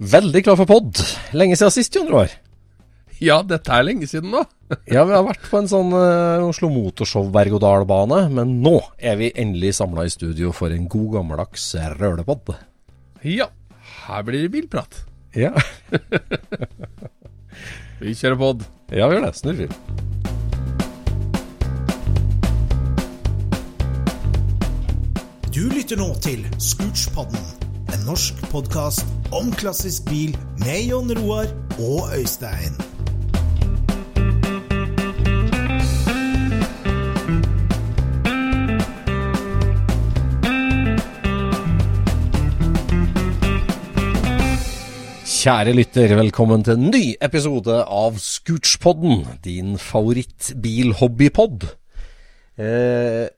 Veldig klar for pod. Lenge siden sist, Jon Roar. Ja, dette er lenge siden nå. Ja, vi har vært på en sånn uh, Oslo Motorshow berg-og-dal-bane, men nå er vi endelig samla i studio for en god gammeldags rølepod. Ja, her blir det bilprat. Ja. Vi kjører pod. ja, vi gjør det. Snurr film. Du lytter nå til Scootspodden, en norsk podkast om klassisk bil med Jon Roar og Øystein. Kjære lytter, velkommen til en ny episode av Scootspodden, din favorittbilhobbypod. Eh,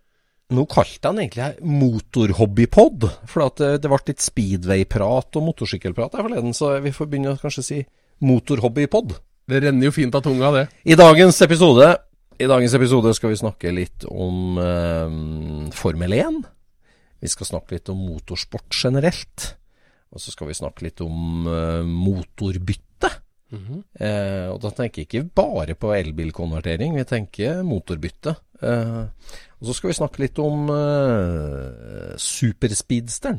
nå kalte han egentlig motorhobbypod, for at det, ble litt speedway-prat og motorsykkelprat her forleden, så vi får begynne å kanskje si motorhobbypod. Det renner jo fint av tunga, det. I dagens episode, i dagens episode skal vi snakke litt om eh, Formel 1. Vi skal snakke litt om motorsport generelt. Og så skal vi snakke litt om eh, motorbytte. eh, og da tenker jeg ikke bare på elbilkonvertering, vi tenker motorbytte. Og så skal vi snakke litt om uh, superspeedsteren.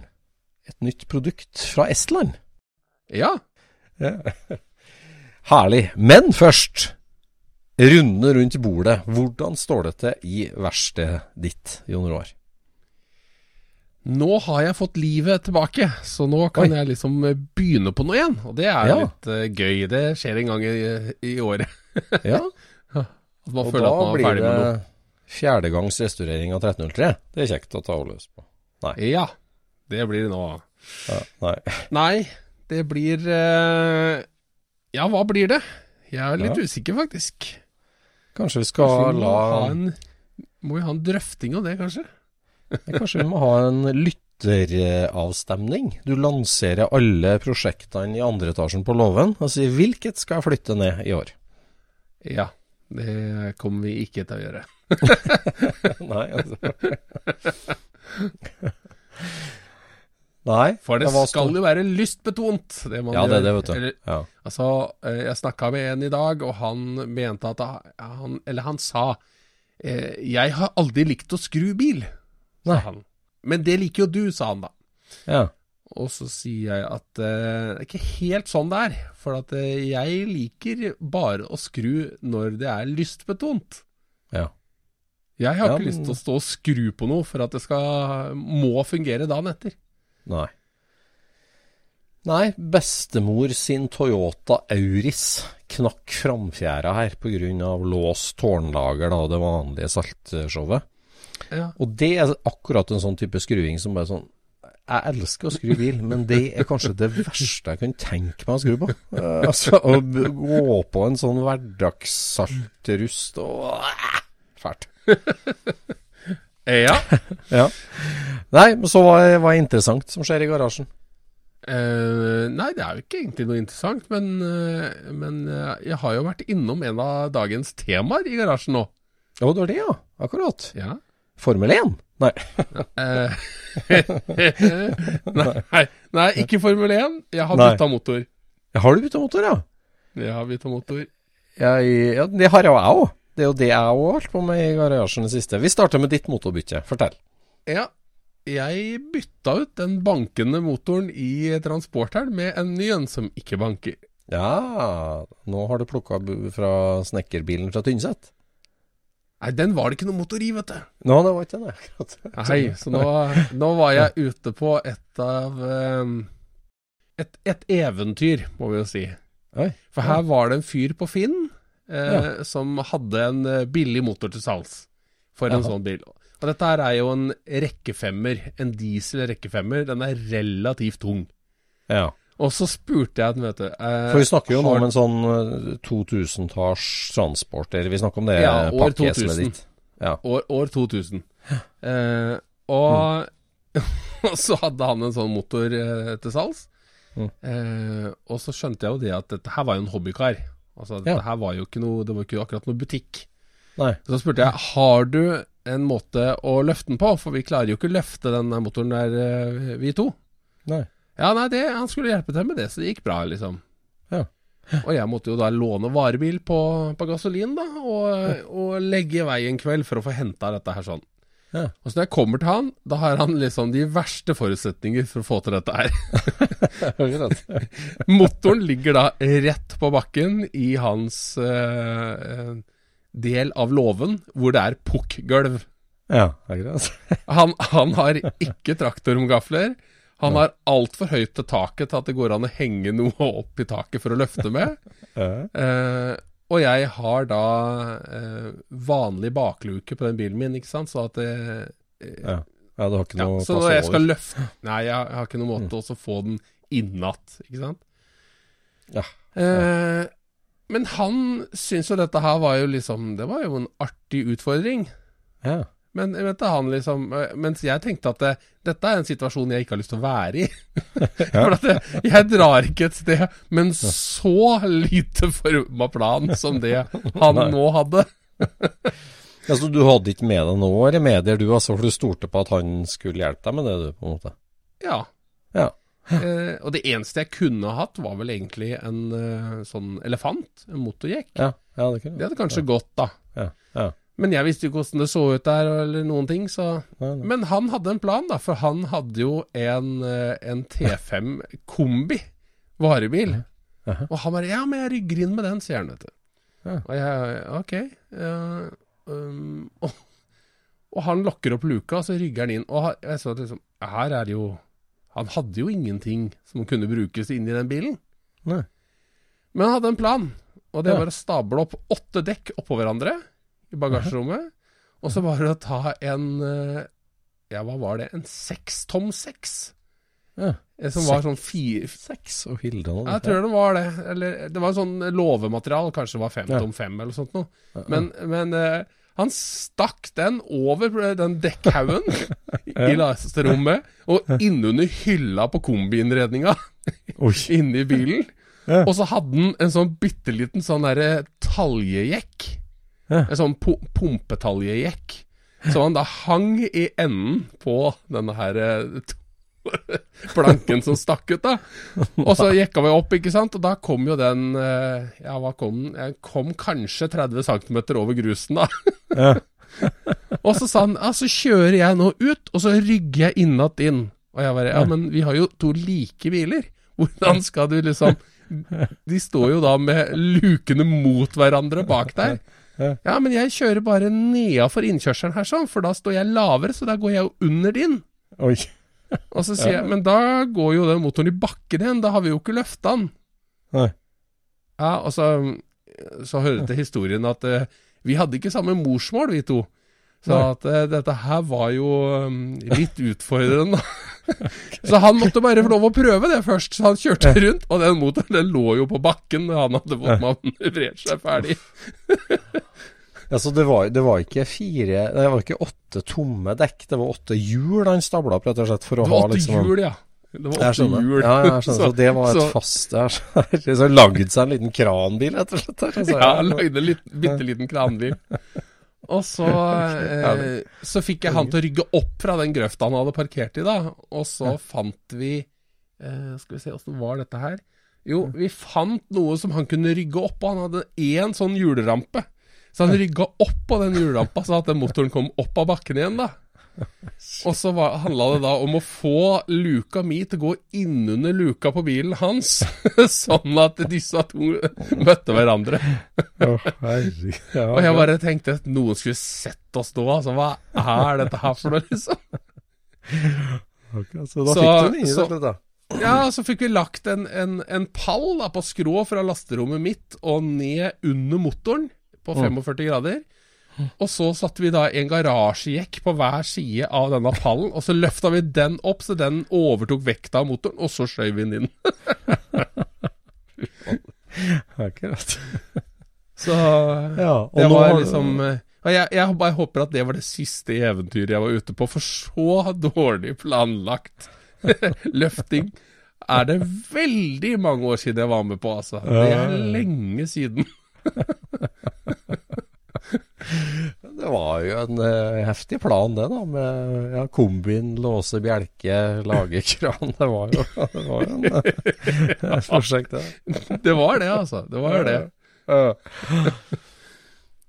Et nytt produkt fra Estland. Ja. Herlig. Men først, runde rundt bordet. Hvordan står det til i verkstedet ditt, Jon Roar? Nå har jeg fått livet tilbake, så nå kan Oi. jeg liksom begynne på noe igjen. Og det er Ja. litt uh, gøy. Det skjer en gang i, i året. Ja, At man og føler at man er ferdig det med noe. Fjerdegangs restaurering av 1303. Det er kjekt å ta og løs på. Nei. Ja, det blir det nå. Ja, nei. Nei, det blir eh, Ja, hva blir det? Jeg er litt Ja. usikker, faktisk. Kanskje vi Kanskje skal vi la en Må vi ha en drøfting av det, kanskje? Kanskje vi må ha en lytteravstemning. Du lanserer alle prosjektene i andre etasjen på låven og sier 'hvilket skal jeg flytte ned i år'? Ja. Det kommer vi ikke til å gjøre. Nei, altså. Nei, For det var skal jo være lystbetont. Det man Ja, det gjør. det, vet du. Eller, Ja. Altså, eh, jeg snakka med en i dag, og han mente at han Eller han sa eh, 'Jeg har aldri likt å skru bil', sa Nei. han. Men det liker jo du, sa han da. ja. Og så sier jeg at uh, det er ikke helt sånn det er. For at uh, jeg liker bare å skru når det er lystbetont. Ja. Jeg har Ja, ikke lyst til å stå og skru på noe for at det skal må fungere dagen etter. Nei. Nei, bestemor sin Toyota Auris knakk framfjæra her pga. lås tårnlager, da, det vanlige saltshowet. Ja. Og det er akkurat en sånn type skruing som bare sånn Jeg elsker å skru bil, men det er kanskje det verste jeg kan tenke meg å skru på. Uh, altså, å gå på en sånn hverdagssaltrust og uh, Fælt. ja. Ja. Nei, men så hva er- er interessant som skjer i garasjen? Uh, nei, det er jo ikke egentlig noe interessant, men, uh, men uh, jeg har jo vært innom en av dagens temaer i garasjen nå. Å, det var det, ja. Akkurat. Ja. Formel 1? Nei. Eh, nei, nei, ikke Formel 1. Jeg har bytta motor. Har du bytta motor, ja? Jeg har bytta motor. Jeg, ja, det har jeg òg. Det er jo det jeg òg har holdt på med i garasjen det siste. Vi starter med ditt motorbytte. Fortell. Ja, jeg bytta ut den bankende motoren i transporteren med en ny en som ikke banker. Ja, nå har du plukka fra snekkerbilen fra Tynset. Nei, den var det ikke noe motor i, vet du. Nå, det var ikke den, akkurat. Nei, så nå, nå var jeg ute på et av eh, et, et eventyr, må vi jo si. Oi. For her var det en fyr på Finn eh, som hadde en eh, billig motor til salgs for en Aha. sånn bil. Og dette her er jo en rekkefemmer, en diesel rekkefemmer. Den er relativt tung. Ja. Og så spurte jeg et du eh, For vi snakker jo nå har- om en sånn eh, 2000-talls transporter. Vi snakker om det Ja, år 2000. ditt. Ja. år, år 2000. Eh, og, og så hadde han en sånn motor eh, til salgs. Mm. Eh, og så skjønte jeg jo det at dette her var jo en hobbykar. Altså dette Ja. her var jo ikke noe Det var ikke akkurat noe butikk. Nei. Så spurte jeg har du en måte å løfte den på, for vi klarer jo ikke å løfte den motoren der, eh, vi to. Nei. Ja, nei, det, han skulle hjelpe til med det, så det gikk bra, liksom. Ja. Og jeg måtte jo da låne varebil på, på gasolin, da, og, og legge i vei en kveld for å få henta dette her sånn. Ja. Og så når jeg kommer til han, da har han liksom de verste forutsetninger for å få til dette her. Motoren ligger da rett på bakken i hans eh, del av låven, hvor det er pukkgulv. Ja, akkurat. Han, han har ikke traktoromgafler. Han har altfor høyt til taket til at det går an å henge noe opp i taket for å løfte med. Eh, og jeg har da eh, vanlig bakluke på den bilen min, ikke sant, så at det Ja. ja, du har ikke ja, Så når jeg skal løfte Nei, jeg, jeg har ikke noen måte mm. å få den innatt, ikke sant. Ja. Eh, men han syns jo dette her var jo liksom Det var jo en artig utfordring. Ja. Men han liksom eh, Mens jeg tenkte at det, dette er en situasjon jeg ikke har lyst til å være i. For at det, jeg drar ikke et sted med en så lite forma plan som det han nå hadde. Altså, du hadde ikke med deg noe remedier, du, altså, for du stolte på at han skulle hjelpe deg med det, du, på en måte. Ja. Ja. Eh, og det eneste jeg kunne hatt, var vel egentlig en uh, sånn elefant. En motorjekk. Ja, ja det Det hadde kanskje gått, da. Ja, ja. Men jeg visste jo ikke hvordan det så ut der, eller noen ting, så. Men han hadde en plan, da, for han hadde jo en, eh, en T5 kombi varebil. Og han bare 'Ja, men jeg rygger inn med den', sier han, vet du. Og jeg OK. ja, um, og, og han lokker opp luka, og så rygger han inn. Og jeg så at liksom Her er det jo Han hadde jo ingenting som kunne brukes inni den bilen. Nei. Men han hadde en plan, og det var å stable opp åtte dekk oppå hverandre i bagasjerommet. Og så var det å ta en eh, Ja, hva var det? En sekstom seks? Ja. Eh, Som var sånn fire Seks og Hilda og Jeg tror det var det. Eller det var sånn låvematerial, kanskje det var fem tom fem eller sånt noe. Men, men eh, han stakk den over den dekkhaugen i lasterommet, og innunder hylla på kombiinnredninga inni bilen. Og så hadde han en sånn bitte liten sånn derre taljejekk. Ja. En sånn pu pumpetaljejekk. Så han da hang i enden på denne her eh, planken som stakk ut, da. Og så jekka vi opp, ikke sant, og da kom jo den eh, Ja, hva kom den? Jeg kom kanskje 30 cm over grusen, da. Ja. Og så sa han ja, så kjører jeg nå ut, og så rygger jeg innat inn. Og jeg bare ja, men vi har jo to like biler. Hvordan skal du liksom De står jo da med lukene mot hverandre bak der. Ja, men jeg kjører bare nedafor innkjørselen her sånn, for da står jeg lavere, så da går jeg jo under din. Oi. Og så sier jeg, men da går jo den motoren i bakken igjen, da har vi jo ikke løfta den. Nei. Ja, og så, så hører til historien at uh, vi hadde ikke samme morsmål, vi to. Så at uh, dette her var jo um, litt utfordrende. så han måtte bare få lov å prøve det først. Så han kjørte rundt, og den motoren den lå jo på bakken da han hadde fått manøvrert seg ferdig. Ja, så det var, det var ikke fire det var ikke åtte tomme dekk, det var åtte hjul han stabla opp, rett og slett, for å Det var ha åtte liksom hjul, ja. Det var åtte hjul. Ja, jeg skjønner. Så, det var et så- fast så- liksom lagd seg en liten kranbil, rett og slett. Altså, Ja, han lagde en bitte liten kranbil. Og så, eh, så fikk jeg han til å rygge opp fra den grøfta han hadde parkert i, da. Og så fant vi eh, Skal vi se, åssen var dette her? Jo, vi fant noe som han kunne rygge opp, og han hadde én sånn hjulrampe. Så han rygga opp på den hjulrampa, så at den motoren kom opp av bakken igjen, da. Og så var- handla det da om å få luka mi til å gå innunder luka på bilen hans, sånn at disse to møtte hverandre. oh, herregud. Ja, Og jeg bare tenkte at noen skulle sett oss nå, altså. Hva er dette her for noe, liksom? Okay, Så da Så- fikk du den inn, i dette da. Ja, så fikk vi lagt en, en, en pall da, på skrå fra lasterommet mitt og ned under motoren på 45 grader. Og så satte vi da en garasjejekk på hver side av denne pallen, og så løfta vi den opp så den overtok vekta av motoren, og så skjøv vi den inn. Akkurat. Så Ja, og det var liksom jeg, jeg bare håper at det var det siste eventyret jeg var ute på, for så dårlig planlagt løfting er det veldig mange år siden jeg var med på, altså. Det er lenge siden. Det var jo en uh, heftig plan, det, da. Med ja, kombin, låse bjelke, lage kran. Det var jo, det var jo en, eh, et prosjekt, det. Det var det, altså. Det var det.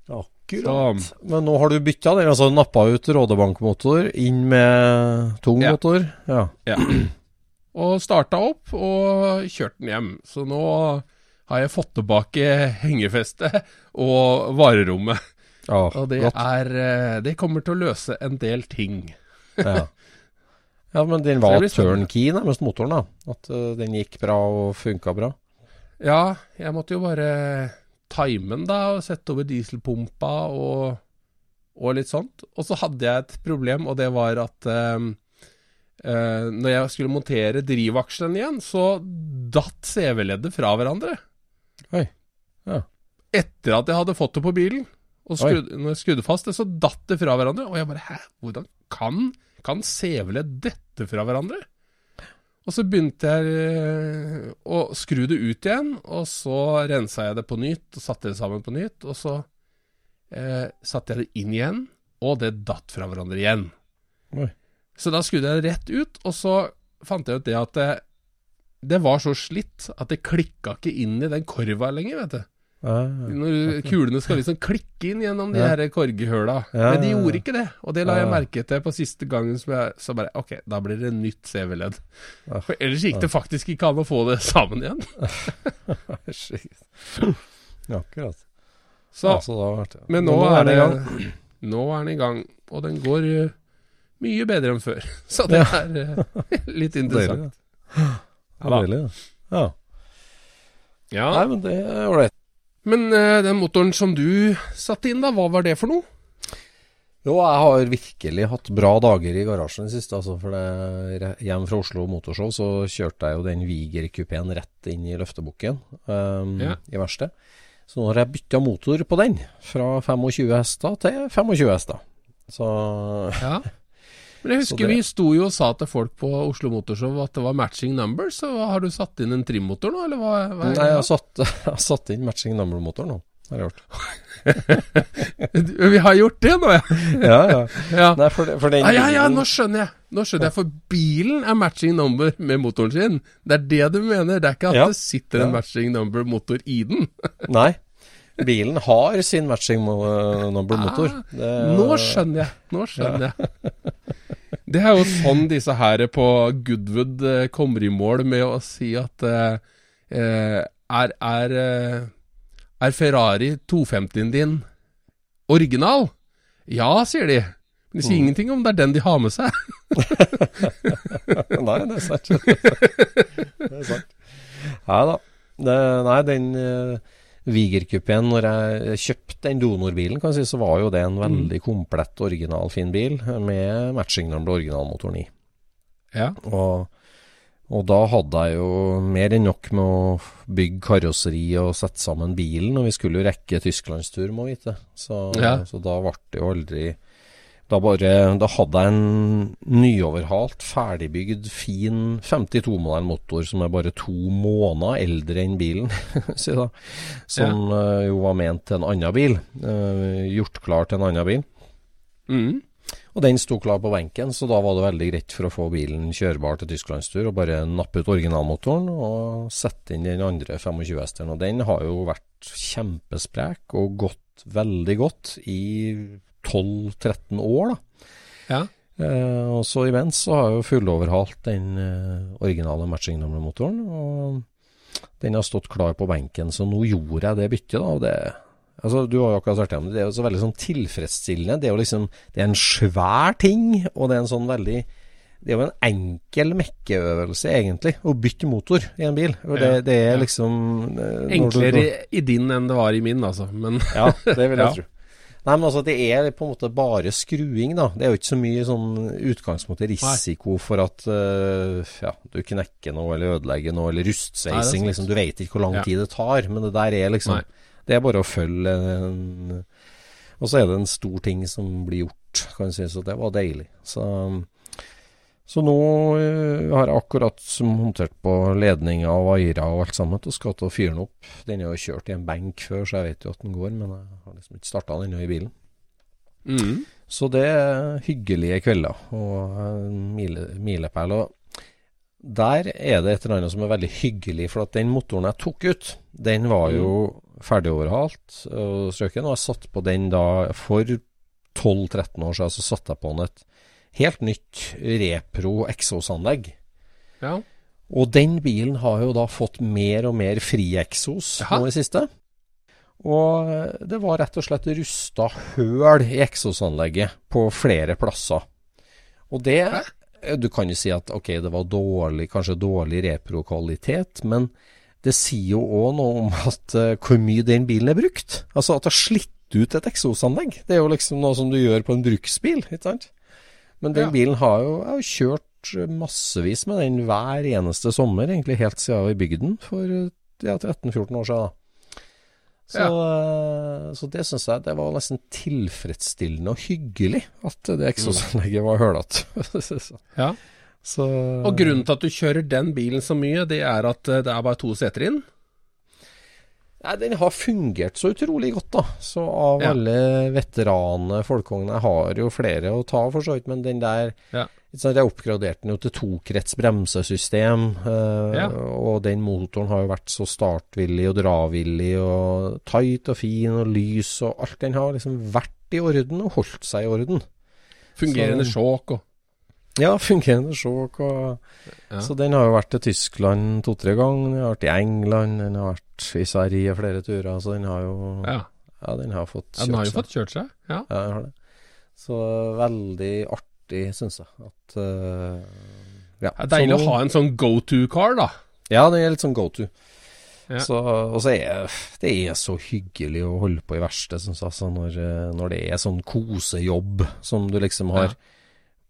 Akkurat. Men nå har du bytta den, altså nappa ut Rådebankmotor, inn med tung Ja. motor. Ja. Ja. Og starta opp og kjørte den hjem. Så nå har jeg fått tilbake hengefestet og varerommet. ja Og det er eh, Det kommer til å løse en del ting. Ja. ja, men den var turnkey nærmest motoren, da. At uh, den gikk bra og funka bra. Ja, jeg måtte jo bare time den, da, og sette over dieselpumpa og, og litt sånt. Og så hadde jeg et problem, og det var at eh, uh, når jeg skulle montere drivakselen igjen, så datt CV-leddet fra hverandre. Oi. Ja. Etter at jeg hadde fått det på bilen. Og Oi. skrudde, når jeg skrudde fast det, så datt det fra hverandre. Og jeg bare Hæ, hvordan kan, kan CV-ledd dette fra hverandre? Og så begynte jeg eh, å skru det ut igjen, og så rensa jeg det på nytt og satte det sammen på nytt. Og så eh, satte jeg det inn igjen, og det datt fra hverandre igjen. Oi. Så da skrudde jeg det rett ut, og så fant jeg ut det at det, det var så slitt at det klikka ikke inn i den korva lenger, vet du. Ja, Når kulene skal liksom klikke inn gjennom de Ja. her korghøla. Ja, Men de ja, ja. gjorde ikke det, og det la jeg Ja. merke til på siste gangen som jeg Så bare Ok, da blir det nytt CV-ledd. Ja. For ellers gikk det faktisk ikke an å få det sammen igjen. Ja, akkurat. Så, ja, men nå, er den det i gang. Nå er den i gang, og den går eh, mye bedre enn før. Så det er eh, litt interessant. Ja. Ja. ja. Ja. Nei, men det er ålreit. Men uh, den motoren som du satte inn, da, hva var det for noe? Jo, jeg har virkelig hatt bra dager i garasjen i det siste. Altså, for det, hjem fra Oslo Motorshow så kjørte jeg jo den Viger-kupeen rett inn i løftebukken um, Ja. i verkstedet. Så nå har jeg bytta motor på den, fra 25 hester til 25 hester. Så Ja. Men jeg husker det- vi sto jo og sa til folk på Oslo Motorshow at det var matching numbers. Så har du satt inn en trimmotor nå, eller hva? hva Nei, jeg har satt, jeg har satt inn matching number-motor nå. har jeg gjort. Vi har gjort det nå, ja. Ja, ja. ja. Nei, for, for den Ah, ja, ja, nå skjønner jeg. Nå skjønner jeg, For bilen er matching number med motoren sin. Det er det du mener. Det er ikke at Ja. det sitter en Ja. matching number-motor i den. Nei. Bilen har sin matching number motor. Ah, Nå skjønner jeg. Nå skjønner jeg. Det er jo sånn disse her på Goodwood eh, kommer i mål med å si at eh, eh, er, er, eh, er Ferrari 250-en din original? Ja, sier de. Men de sier Mm. ingenting om det er den de har med seg. Nei, det er sant. det er sant. Ja da. Det, nei, den Viger-kupeen, når jeg kjøpte den donorbilen, kan jeg si, så var jo det en veldig komplett, original, fin bil med matching når den ble originalmotoren i. Ja. Og, og da hadde jeg jo mer enn nok med å bygge karosseri og sette sammen bilen, og vi skulle jo rekke tysklandstur, må vite. Så, Ja. så da ble det jo aldri da, bare, da hadde jeg en nyoverhalt, ferdigbygd, fin 52-modell motor som er bare to måneder eldre enn bilen, si da. som ja. jo var ment til en annen bil. eh, gjort klar til en annen bil. Mm. Og den sto klar på benken, så da var det veldig greit for å få bilen kjørbar til tysklandstur, og bare nappe ut originalmotoren og sette inn den andre 25 hesteren. Og den har jo vært kjempesprek og gått veldig godt i 12-13 år, da. Ja. Eh, og så imens så har jeg jo fulloverhalt den eh, originale number-motoren, og den har stått klar på benken, så nå gjorde jeg det byttet, da. og det Altså, Du har jo akkurat sagt det, men det er jo så veldig sånn tilfredsstillende. Det er jo liksom Det er en svær ting, og det er en sånn veldig Det er jo en enkel mekkeøvelse, egentlig, å bytte motor i en bil. Og det, det er liksom eh, du- Enklere i, i din enn det var i min, altså. Men ja, det vil jeg Ja. tro. Nei, men altså Det er på en måte bare skruing, da. Det er jo ikke så mye sånn utgangspunkt risiko for at uh, ja, du knekker noe eller ødelegger noe, eller rustsveising. liksom, du vet ikke hvor lang Ja. tid det tar, men det der er liksom Nei. Det er bare å følge en Og så er det en stor ting som blir gjort, kan jeg si, så det var deilig. Så, så nå eh, har jeg akkurat montert på ledninger og vairer og alt sammen, og skal til å fyre den opp. Den er jo kjørt i en benk før, så jeg vet jo at den går, men jeg har liksom ikke starta den ennå i bilen. mm. Så det er hyggelige kvelder og en mile, milepæl. Og der er det et eller annet som er veldig hyggelig, for at den motoren jeg tok ut, den var jo ferdig overhalt og strøken, og jeg satt på den da for 12-13 år siden, så satte jeg på den et helt nytt Repro eksosanlegg. Ja. Og den bilen har jo da fått mer og mer frieksos nå i siste. Og det var rett og slett rusta høl i eksosanlegget på flere plasser. Og det Du kan jo si at ok, det var dårlig, kanskje dårlig repro-kvalitet, men det sier jo òg noe om at eh, hvor mye den bilen er brukt. Altså at det har slitt ut et eksosanlegg. Det er jo liksom noe som du gjør på en bruksbil, ikke sant. Men den Ja. bilen har jo har kjørt massevis med den hver eneste sommer, egentlig helt siden vi bygde den for ja, 13-14 år siden. da. Så, ja. så det syns jeg det var nesten tilfredsstillende og hyggelig at det eksosanlegget var hølete. Ja. så Og grunnen til at du kjører den bilen så mye, det er at eh, det er bare to seter inn? Nei, Den har fungert så utrolig godt, da. Så av Ja. alle veteranene folkevognene Jeg har jo flere å ta, for så vidt, men den der Ja. Jeg oppgraderte den jo til tokrets bremsesystem. Eh, Ja. Og den motoren har jo vært så startvillig og dravillig og tight og fin og lys og alt. Den har liksom vært i orden og holdt seg i orden. Fungerende sjåk og Ja, fungerende sjåk. Og, Ja. Så den har jo vært til Tyskland to-tre ganger. Den har vært i England, den har vært i Sverige flere turer. Så den har jo Ja. Ja, den har fått ja den har jo fått kjørt seg. Ja. Ja, den har det. Så veldig artig, syns jeg. At uh, ja. Det er deilig Så å ha en sånn go to-car, da. Ja, det er litt sånn go to. Ja. Så, og så er det er så hyggelig å holde på i verkstedet, syns jeg. Altså, når, eh, når det er sånn kosejobb som du liksom har Ja.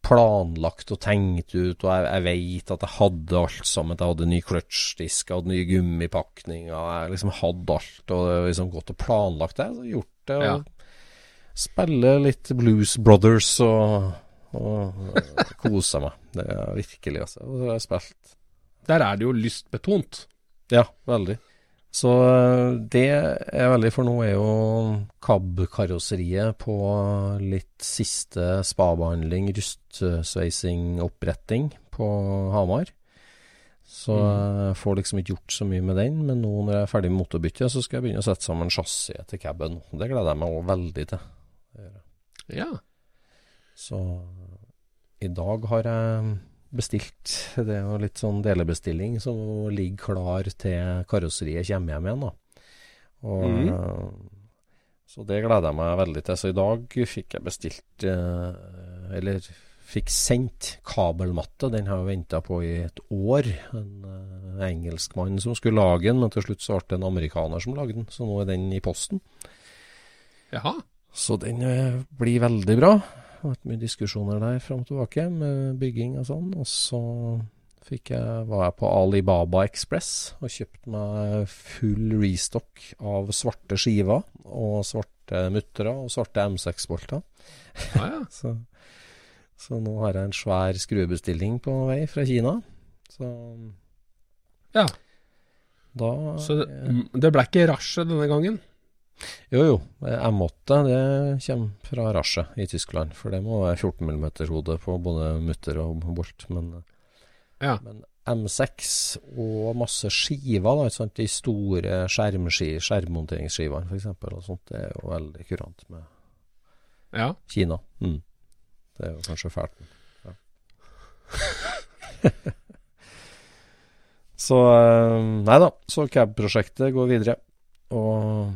planlagt og tenkt ut, og jeg, jeg vet at jeg hadde alt sammen. Jeg hadde ny kløtsjdisk, jeg hadde ny gummipakning, og jeg liksom hadde alt, og liksom gått og planlagt det. Så gjort det, og Ja. spille litt Blues Brothers og, og kosa meg. Det er virkelig, altså. Og så har jeg spilt Der er det jo lystbetont. Ja, veldig. Så eh, det er veldig For nå er jo KAB-karosseriet på litt siste spabehandling, rustsveising, oppretting på Hamar. Så jeg får liksom ikke gjort så mye med den, men nå når jeg er ferdig med motorbyttet, så skal jeg begynne å sette sammen chassiset til caben. Det gleder jeg meg òg veldig til. Ja. Så i dag har jeg bestilt Det er jo litt sånn delebestilling som ligger klar til karosseriet kommer hjem igjen. da. Og, mm. Så det gleder jeg meg veldig til. Så i dag fikk jeg bestilt eh, Eller fikk sendt kabelmatte. Den har jeg venta på i et år. En eh, engelskmann som skulle lage den, men til slutt så ble det en amerikaner som lagde den. Så nå er den i posten. Jaha. Så den eh, blir veldig bra. Det har vært mye diskusjoner der fram og tilbake med bygging og sånn. Og så jeg, var jeg på Alibaba Express og kjøpte meg full restock av svarte skiver og svarte muttere og svarte M6-bolter. Ah, ja. Så, så nå har jeg en svær skruebestilling på vei fra Kina. Så Ja. da Så det, det ble ikke rasjet denne gangen? Jo, jo. M8 det kommer fra Rasje i Tyskland. For det må være 14 mm-hode på både mutter og bolt. Men, Ja. men M6 og masse skiver, da, sant? de store skjermmonteringsskivene f.eks., og sånt, det er jo veldig kurant med Ja. Kina. Mm. Det er jo kanskje fælt. Ja. så eh, Nei da. Så cab-prosjektet går videre. Og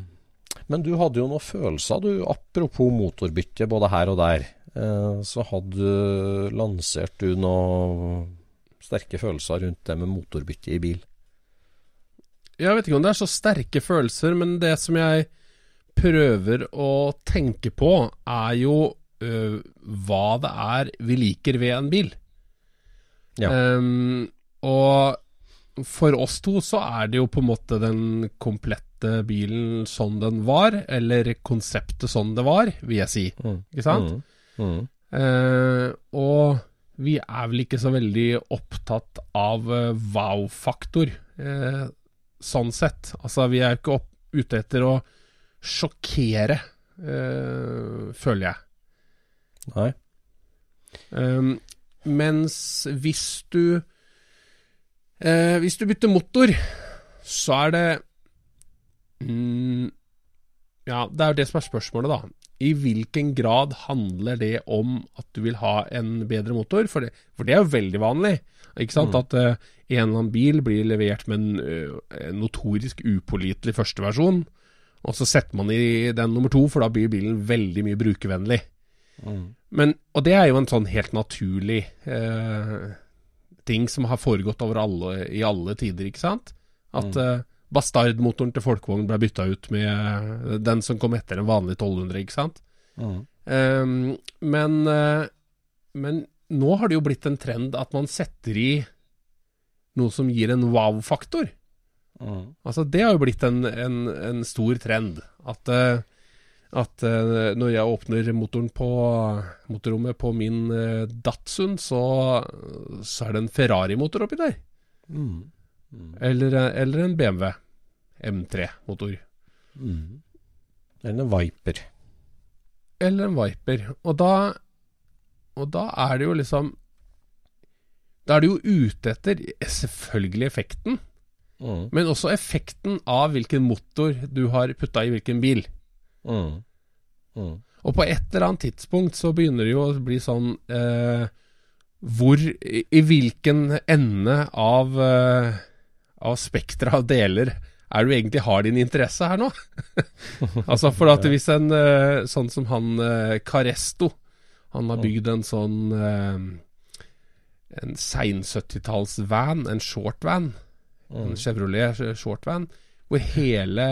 men du hadde jo noen følelser, du. Apropos motorbytte både her og der. Eh, så hadde du lansert du noen sterke følelser rundt det med motorbytte i bil. Jeg vet ikke om det er så sterke følelser, men det som jeg prøver å tenke på, er jo øh, hva det er vi liker ved en bil. Ja. Um, og for oss to så er det jo på en måte den komplette bilen sånn den var, eller konseptet sånn det var, vil jeg si. Mm. Ikke sant? Mm. Mm. Eh, og vi er vel ikke så veldig opptatt av uh, wow-faktor, eh, sånn sett. Altså, vi er jo ikke opp, ute etter å sjokkere, eh, føler jeg. Nei. Um, mens hvis du eh, Hvis du bytter motor, så er det mm, Ja, det er jo det som er spørsmålet, da. I hvilken grad handler det om at du vil ha en bedre motor? For det, for det er jo veldig vanlig. Ikke sant? At uh, en eller annen bil blir levert med en uh, notorisk upålitelig førsteversjon, og så setter man i den nummer to, for da blir bilen veldig mye brukervennlig. Men, og det er jo en sånn helt naturlig uh, ting som har foregått over alle, i alle tider, ikke sant? At eh, Bastardmotoren til folkevogn ble bytta ut med den som kom etter en vanlig 1200, ikke sant? Mm. Um, men, eh, men nå har det jo blitt en trend at man setter i noe som gir en wow-faktor. Mm. Altså, det har jo blitt en, en, en stor trend. At, eh, at eh, når jeg åpner motoren på motorrommet på min eh, Datsun, så, så er det en Ferrari-motor oppi der. Mm. Eller, eller en BMW M3-motor. Mm. Eller en Viper. Eller en Viper. Og da, og da er det jo liksom Da er det jo ute etter selvfølgelig effekten, Mm. men også effekten av hvilken motor du har putta i hvilken bil. Mm. Mm. Og på et eller annet tidspunkt så begynner det jo å bli sånn eh, Hvor i, I hvilken ende av, eh, av spekteret av deler er du egentlig har din interesse her nå? altså for at hvis en eh, sånn som han eh, Caresto Han har bygd en sånn eh, En sein 70-tallsvan, en shortvan. En Chevrolet shortvan. Hvor hele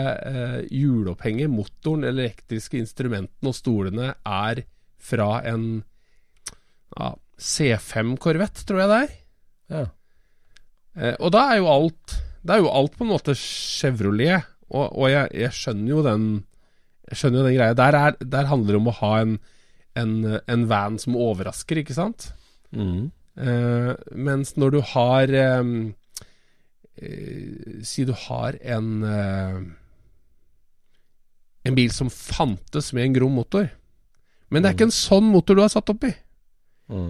hjulopphenget, motoren, elektriske instrumentene og stolene er fra en ja, C5 Corvette, tror jeg det er. Ja. Eh, og da er jo alt Det er jo alt på en måte Chevrolet, og, og jeg, jeg skjønner jo den Jeg skjønner jo den greia. Der, er, der handler det om å ha en, en, en van som overrasker, ikke sant? Mm. Eh, mens når du har eh, eh, Si du har en eh, En bil som fantes med en grom motor. Men det er ikke en sånn motor du har satt opp i. Mm.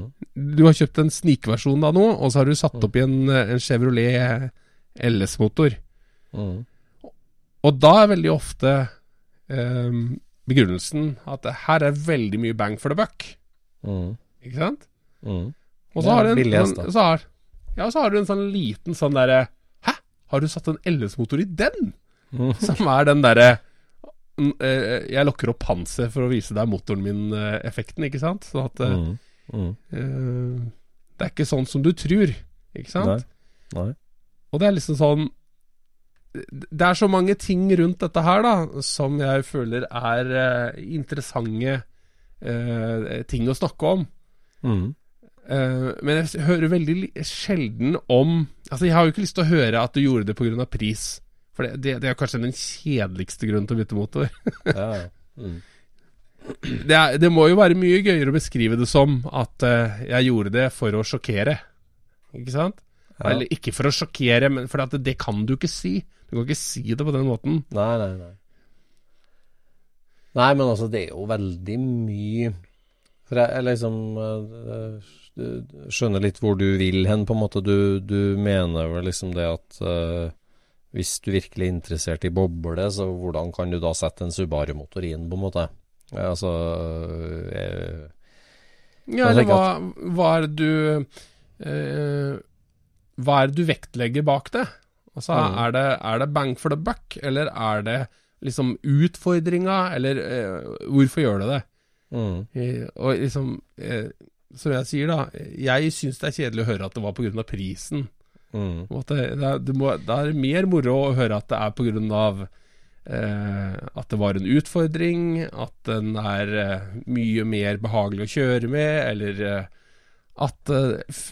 Du har kjøpt en snikversjon av noe, og så har du satt opp i en, eh, en Chevrolet LS-motor. Mm. Og da er veldig ofte eh, begrunnelsen at her er veldig mye bang for the buck. Mm. Ikke sant? Mm. Og så har du en, hest, sånn, så har, ja, så har du en sånn liten sånn derre Hæ? Har du satt en LS-motor i den? Som er den derre eh, Jeg lokker opp panser for å vise deg motoren min-effekten, ikke sant? Så at eh, Mm. Mm. eh, Det er ikke sånn som du tror, ikke sant? Nei. Nei. Og det er liksom sånn Det er så mange ting rundt dette her da som jeg føler er eh, interessante uh, ting å snakke om. Mm. Uh, men jeg hører veldig sjelden om Altså, jeg har jo ikke lyst til å høre at du gjorde det pga. pris. For det, det, det er kanskje den kjedeligste grunnen til å bytte motor. Ja, ja. Mm. Det, er, det må jo være mye gøyere å beskrive det som at uh, jeg gjorde det for å sjokkere. Ikke sant? Ja. Eller ikke for å sjokkere, men for at det, det kan du ikke si. Du kan ikke si det på den måten. Nei, nei, nei. Nei, men altså, det er jo veldig mye For jeg, jeg liksom eh, skjønner litt hvor du vil hen, på en måte. Du, du mener vel liksom det at uh, hvis du virkelig er interessert i boble, så hvordan kan du da sette en Subaru-motor inn, på en måte? Ja, altså jeg, Ja, eller hva, hva er det du eh, Hva er det du vektlegger bak det? Altså, Mm. er, det, er det bang for the buck, eller er det liksom utfordringa, eller eh, hvorfor gjør du det? mm, I, og liksom eh, Som jeg sier, da, jeg syns det er kjedelig å høre at det var pga. prisen. mm, det, det, det, må, det er mer moro å høre at det er pga. Eh, at det var en utfordring, at den er eh, mye mer behagelig å kjøre med, eller eh, at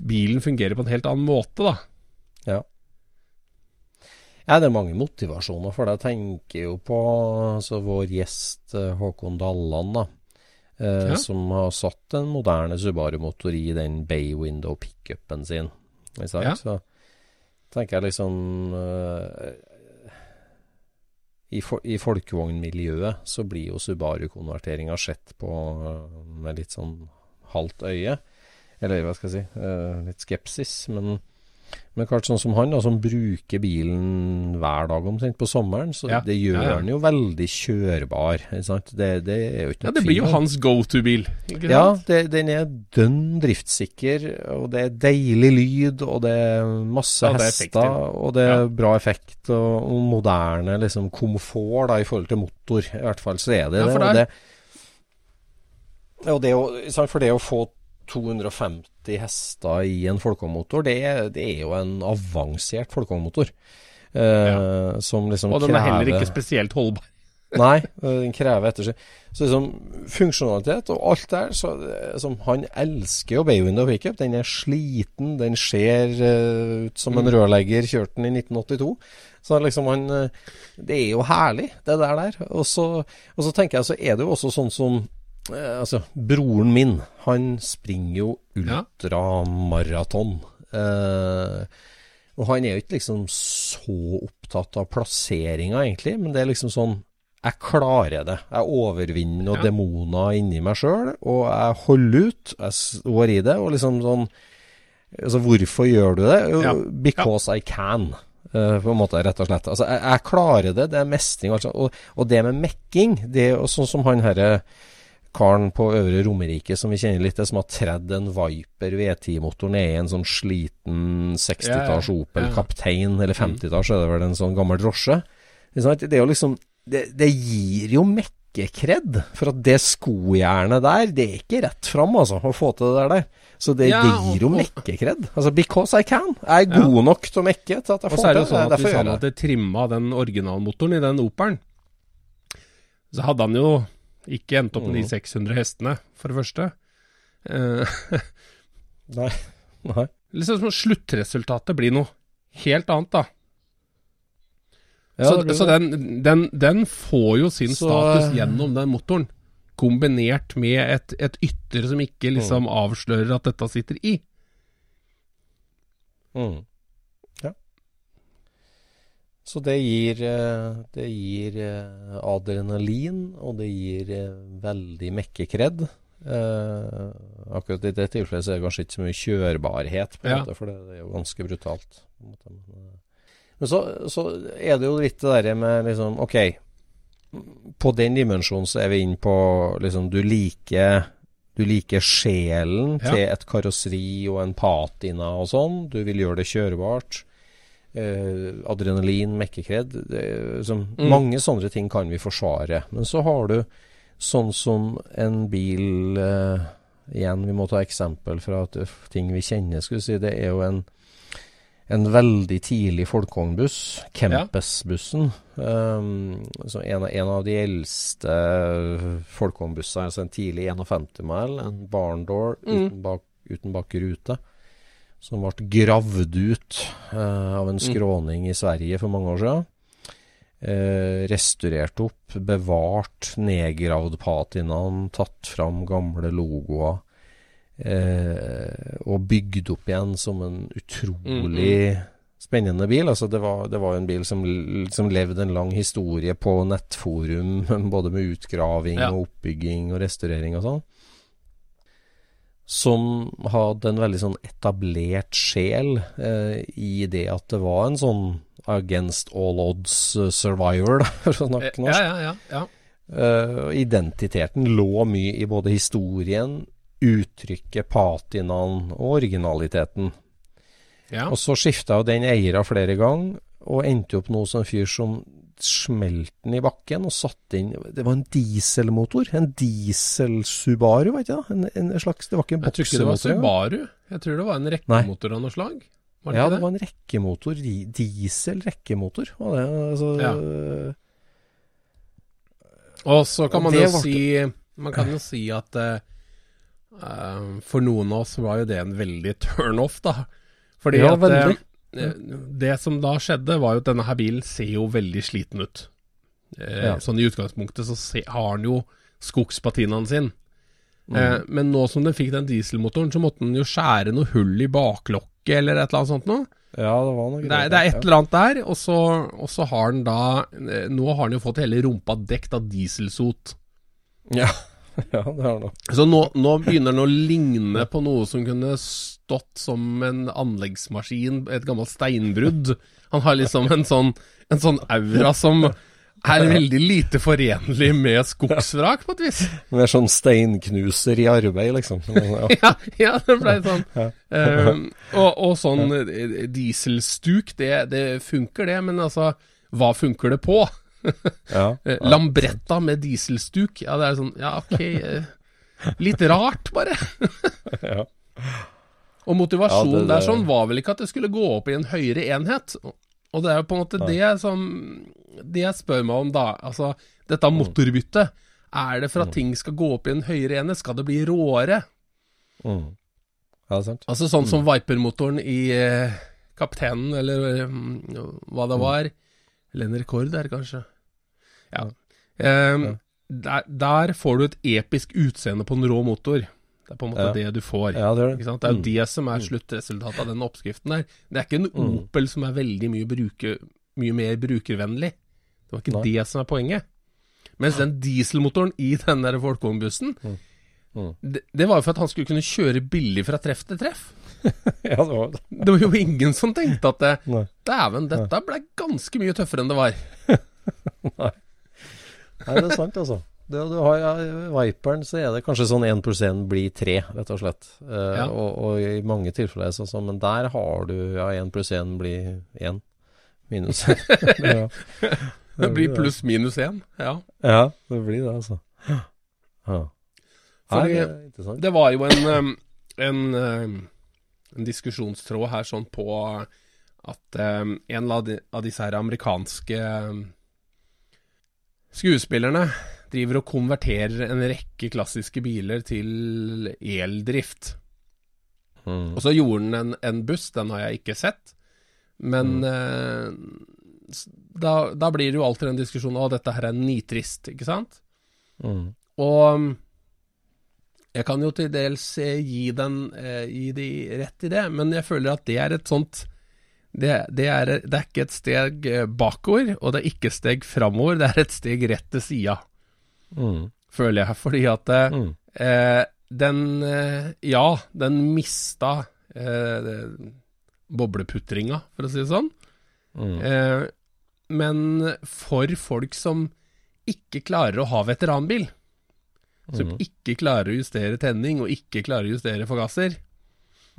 bilen fungerer på en helt annen måte, da. Ja. Ja, det er mange motivasjoner for det. Jeg tenker jo på altså, vår gjest Håkon Dalland, da. Eh, Ja. Som har satt en moderne Subaru-motor i den bay window pickupen sin. Ikke sant? Ja. Så tenker jeg liksom eh, i, for, I folkevognmiljøet så blir jo Subaru-konverteringa sett på eh, med litt sånn halvt øye. Eller hva skal jeg si, eh, litt skepsis. Men, men klart sånn som han, da, som bruker bilen hver dag omtrent på sommeren, så Ja, det gjør ja, ja. den jo veldig kjørbar. Det, det er jo ikke Ja, Det blir jo hans go to-bil, Ja, det, den er dønn driftssikker, og det er deilig lyd, og det er masse det er hester, og det er bra effekt, og, og moderne liksom komfort da, i forhold til motor. I hvert fall så er det Ja, det. Og det, og det å, for det å få 250 hester i en folkevognmotor, det, det er jo en avansert folkevognmotor. Eh, Som liksom Og den er heller ikke spesielt holdbar. Nei, den krever ettersom. Så liksom funksjonalitet og alt der så, som Han elsker jo Baywindow pickup. Den er sliten, den ser uh, ut som en rørlegger kjørte den i 1982. Så liksom han øh, Det er jo herlig, det der der. Og så, og så tenker jeg så er det jo også sånn som øh, Altså, broren min, han springer jo Ja. ultramaraton. Eh, og han er jo ikke liksom så opptatt av plasseringa, egentlig, men det er liksom sånn Jeg klarer det. Jeg overvinner noen Ja. demoner inni meg sjøl, og jeg holder ut. Jeg står i det, og liksom sånn Altså, hvorfor gjør du det? Ja. because I can. eh, på en måte, rett og slett. Altså, jeg, jeg klarer det. Det er mestring. Altså. Og, og det med mekking, det er jo sånn som han herre karen på Øvre Romerike som vi kjenner litt, det som har tredd en Viper V10-motor ned i en sånn sliten 60-talls Ja, ja. Opel Mm. Kaptein, eller 50-talls er det vel en sånn gammel drosje. Det er jo liksom Det, det gir jo mekkekred, for at det skojernet der, det er ikke rett fram, altså, å få til det der. der. Så det, Ja, det gir jo mekkekred. Altså, because I can. Jeg er god nok til å mekke til at jeg får til det. Og så er det jo sånn at hvis han hadde trimma den originalmotoren i den Opelen, så hadde han jo ikke endt opp med de Mm. 600 hestene, for det første. Uh, Nei. Nei. liksom som Sluttresultatet blir noe helt annet, da. Ja, så så den, den, den får jo sin Så- status gjennom den motoren. Kombinert med et, et ytter som ikke Mm. liksom avslører at dette sitter i. Mm. Så det gir, eh, det gir eh, adrenalin, og det gir eh, veldig mekkekred. Eh, akkurat i det tilfellet så er det kanskje ikke så mye kjørbarhet, på en Ja. måte, for det, det er jo ganske brutalt. Men så, så er det jo litt det derre med liksom OK, på den dimensjonen så er vi inne på liksom Du liker du liker sjelen Ja. til et karosseri og en patina og sånn. Du vil gjøre det kjørbart. Eh, adrenalin, mekkekred. liksom- Mm. Mange sånne ting kan vi forsvare. Men så har du sånn som en bil eh, Igjen, vi må ta eksempel fra at, eh, ting vi kjenner. Skal vi si, det er jo en, en veldig tidlig folkevognbuss, Kempes-bussen. Um, så en, en av de eldste folkevognbussene, altså en tidlig 51-mæl, en barndoor Mm. uten, bak, uten bakrute, som ble gravd ut eh, av en skråning i Sverige for mange år siden. Eh, restaurert opp, bevart, nedgravd patinaen, tatt fram gamle logoer. Eh, og bygd opp igjen som en utrolig spennende bil. Altså det var, det var en bil som, som levde en lang historie på nettforum, både med utgraving Ja. og oppbygging og restaurering og sånn. Som hadde en veldig sånn etablert sjel eh, i det at det var en sånn against all odds eh, survivor, da, for å snakke norsk. Ja, ja, ja. ja. Eh, identiteten lå mye i både historien, uttrykket, patinaen og originaliteten. ja. Og så skifta jo den eiera flere ganger, og endte opp noe som en fyr som smelte den i bakken og satt inn Det var en dieselmotor. En diesel-Subaru, vet du. En, en slags Det var ikke en Jeg tror ikke det var boksemotor. Subaru. Jeg tror det var en rekkemotor av noe slag. Var det Ja, ikke det det? var en rekkemotor. di- Diesel-rekkemotor. var det, altså, Ja. Og så kan man jo ble- si Man kan jo si at eh, eh, for noen av oss var jo det en veldig turn-off, da. Fordi Ja, at veldig. Det som da skjedde, var jo at denne her bilen ser jo veldig sliten ut. Eh, Ja. Sånn i utgangspunktet så se, har den jo skogspatinaen sin. Mm. Eh, men nå som den fikk den dieselmotoren, så måtte den jo skjære noe hull i baklokket eller et eller annet sånt noe. Ja, det var noe Det er, det er et eller annet der, og så, og så har den da eh, Nå har den jo fått hele rumpa dekt av dieselsot. Ja, ja det har. Så nå, nå begynner den å ligne på noe som kunne stått som en anleggsmaskin, et gammelt steinbrudd. Han har liksom en sånn, en sånn aura som er veldig lite forenlig med skogsvrak, på et vis. Mer sånn steinknuser i arbeid, liksom. Ja. Ja, ja det ble sånn. Eh, og, og sånn eh, dieselstuk, det, det funker det, men altså, hva funker det på? Ja. ja. Lambretta med dieselstuk, ja det er sånn, ja ok, eh, litt rart bare. Ja. Og motivasjonen Ja, det- der sånn var vel ikke at det skulle gå opp i en høyere enhet. Og det er jo på en måte det som Det jeg spør meg om da, altså dette Mm. motorbyttet. Er det for at ting skal gå opp i en høyere enhet? Skal det bli råere? Mm. Ja, det sant. Altså sånn Mm. som Viper-motoren i eh, Kapteinen, eller um, hva Mm. det var. Eller en rekord der, kanskje. Ja. Ehm, Der, der får du et episk utseende på en rå motor. Det er på en måte det du får. Det er det. Det er jo Mm. det som er sluttresultatet av den oppskriften der. Det er ikke en Mm. Opel som er veldig mye, bruker, mye mer brukervennlig. Det var ikke Nei. det som er poenget. Mens den dieselmotoren i den der folkevognbussen, Mm. det, det var jo for at han skulle kunne kjøre billig fra treff til treff. Ja, det var det. Det var jo ingen som tenkte at det, Dæven, dette ble ganske mye tøffere enn det var. Nei, det er sant, altså. Det, du har ja, Viperen, så er det kanskje sånn 1 pluss 1 blir 3, rett og slett. Eh, Ja. og, og i mange tilfeller så sånn, men der har du ja, 1 pluss 1 blir 1 minus 1. ja. Det blir pluss minus én. Ja. Ja, det blir det, altså. Ja. Nei, Fordi- det er. Det var jo en, en, en diskusjonstråd her sånn på at um, en av, de, av disse her amerikanske um, skuespillerne driver og konverterer en rekke klassiske biler til eldrift. Mm. Og så gjorde den en, en buss, den har jeg ikke sett. Men eh, da, da blir det jo alltid en diskusjon Å, dette her er nitrist, ikke sant? Mm. Og mm, jeg kan jo til dels eh, gi den eh, gi de rett i det, men jeg føler at det er et sånt det, det, er, det er ikke et steg eh, bakover, og det er ikke et steg framover. Det er et steg rett til sida, Mm. føler jeg. Fordi at eh, Mm. eh, den eh, Ja, den mista eh, bobleputringa, for å si det sånn. Mm. Eh, men for folk som ikke klarer å ha veteranbil, som Mm. ikke klarer å justere tenning og ikke klarer å justere forgasser,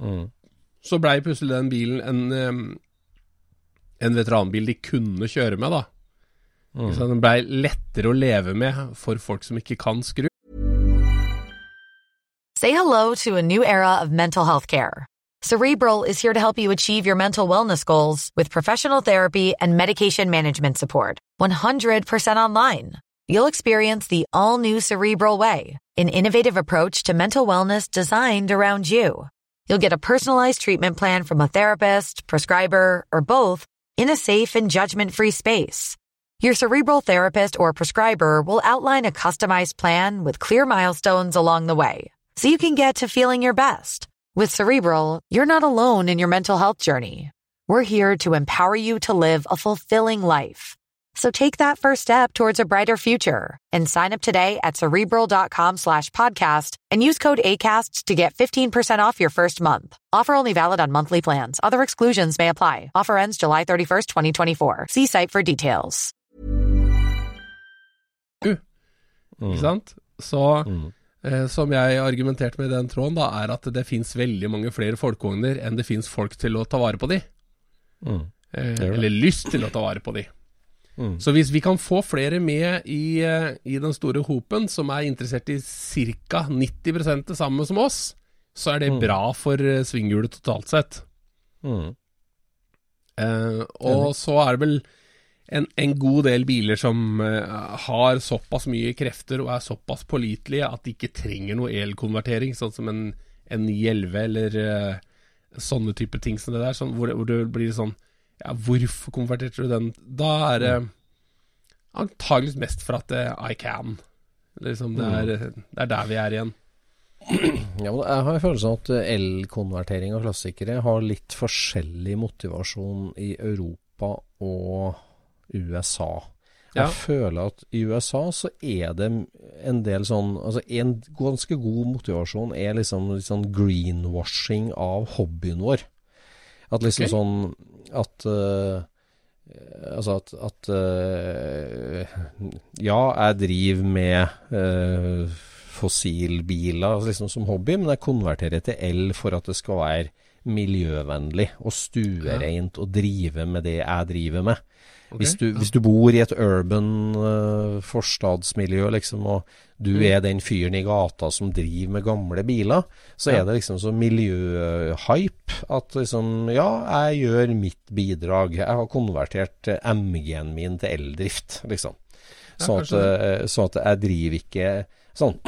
Mm. så blei plutselig den bilen en, en veteranbil de kunne kjøre med, da. Mm. Så den blei lettere å leve med for folk som ikke kan skru. Say hello to a new era of mental health care. Cerebral is here to help you achieve your mental wellness goals with professional therapy and medication management support. 100% online. You'll experience the all new Cerebral Way, an innovative approach to mental wellness designed around you. You'll get a personalized treatment plan from a therapist, prescriber, or both in a safe and judgment free space. Your cerebral therapist or prescriber will outline a customized plan with clear milestones along the way, so you can get to feeling your best. With Cerebral, you're not alone in your mental health journey. We're here to empower you to live a fulfilling life. So take that first step towards a brighter future and sign up today at cerebral.com slash podcast and use code ACAST to get 15% off your first month. Offer only valid on monthly plans. Other exclusions may apply. Offer ends July 31st, 2024. See site for details. Ikke sant? Så Mm. eh, som jeg argumenterte med i den tråden, da, er at det fins veldig mange flere folkevogner enn det fins folk til å ta vare på de. Mm. Eh, eller lyst til å ta vare på de. Mm. Så hvis vi kan få flere med i, eh, i den store hopen som er interessert i ca. 90 det samme som oss, så er det Mm. bra for eh, svinghjulet totalt sett. Mm. Eh, og så er det vel en, en god del biler som eh, har såpass mye krefter og er såpass pålitelige at de ikke trenger noe elkonvertering, sånn som en, en 911 eller eh, sånne type ting som det der, sånn, hvor, hvor det blir sånn Ja, hvorfor konverterte du den? Da er det antageligvis mest for at eh, I can. Liksom, det, er, det er der vi er igjen. Ja, men jeg har en følelse av at elkonvertering av klassikere har litt forskjellig motivasjon i Europa og USA. Jeg Ja. føler at i USA så er det en del sånn Altså en ganske god motivasjon er liksom litt sånn greenwashing av hobbyen vår. At liksom okay. sånn at eh, Altså at, at eh, Ja, jeg driver med uh, fossilbiler liksom som hobby, men jeg konverterer til el for at det skal være miljøvennlig og stuereint å drive med det jeg driver med. Ok? Hvis, du, hvis du bor i et urban uh, forstadsmiljø, liksom, og du Mm. er den fyren i gata som driver med gamle biler, så Ja. er det liksom så miljøhype at liksom Ja, jeg gjør mitt bidrag. Jeg har konvertert eh, MG-en min til eldrift, liksom. Sånn at, eh, sånn at jeg driver ikke sånn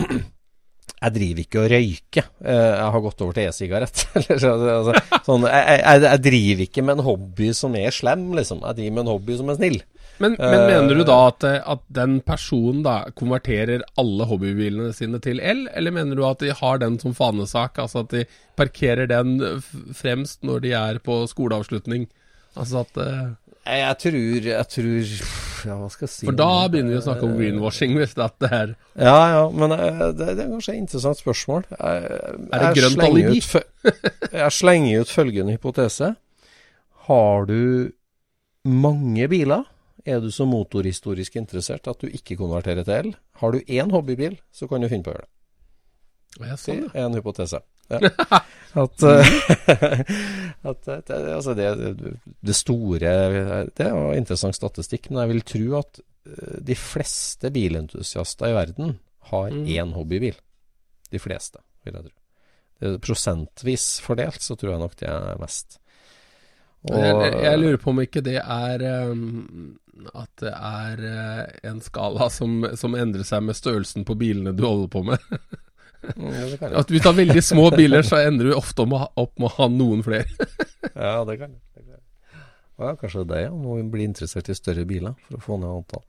jeg driver ikke og røyker. Eh, Jeg har gått over til e-sigarett. Altså, sånn, jeg, jeg, jeg driver ikke med en hobby som er slem, liksom. Jeg driver med en hobby som er snill. Men, men Eh, mener du da at, eh, at den personen da konverterer alle hobbybilene sine til el, eller mener du at de har den som fanesak, altså at de parkerer den fremst når de er på skoleavslutning? Altså at eh, Jeg, tror Jeg tror Ja, hva skal jeg si For da begynner vi å snakke om greenwashing, hvis dette er Ja, ja, men eh, det, det er kanskje et interessant spørsmål. Jeg, Er det grønt ut jeg slenger ut følgende hypotese. Har du mange biler, er du så motorhistorisk interessert at du ikke konverterer til el. Har du én hobbybil, så kan du finne på å gjøre det. ja, Det sånn, ja. er en hypotese. Ja. At, eh, at det, det, altså det, det store Det er jo interessant statistikk, men jeg vil tro at eh, de fleste bilentusiaster i verden har Mm. én hobbybil. De fleste, vil jeg tro. Prosentvis fordelt, så tror jeg nok det er mest. Og- jeg, jeg lurer på om ikke det er um, At det er uh, en skala som, som endrer seg med størrelsen på bilene du holder på med. Mm, det jeg. At du tar veldig små biler, så ender du ofte om å ha- opp med å ha noen flere. Ja, det kan jeg. Det. Ja, kanskje det, ja. Må bli interessert i større biler for å få ned antall.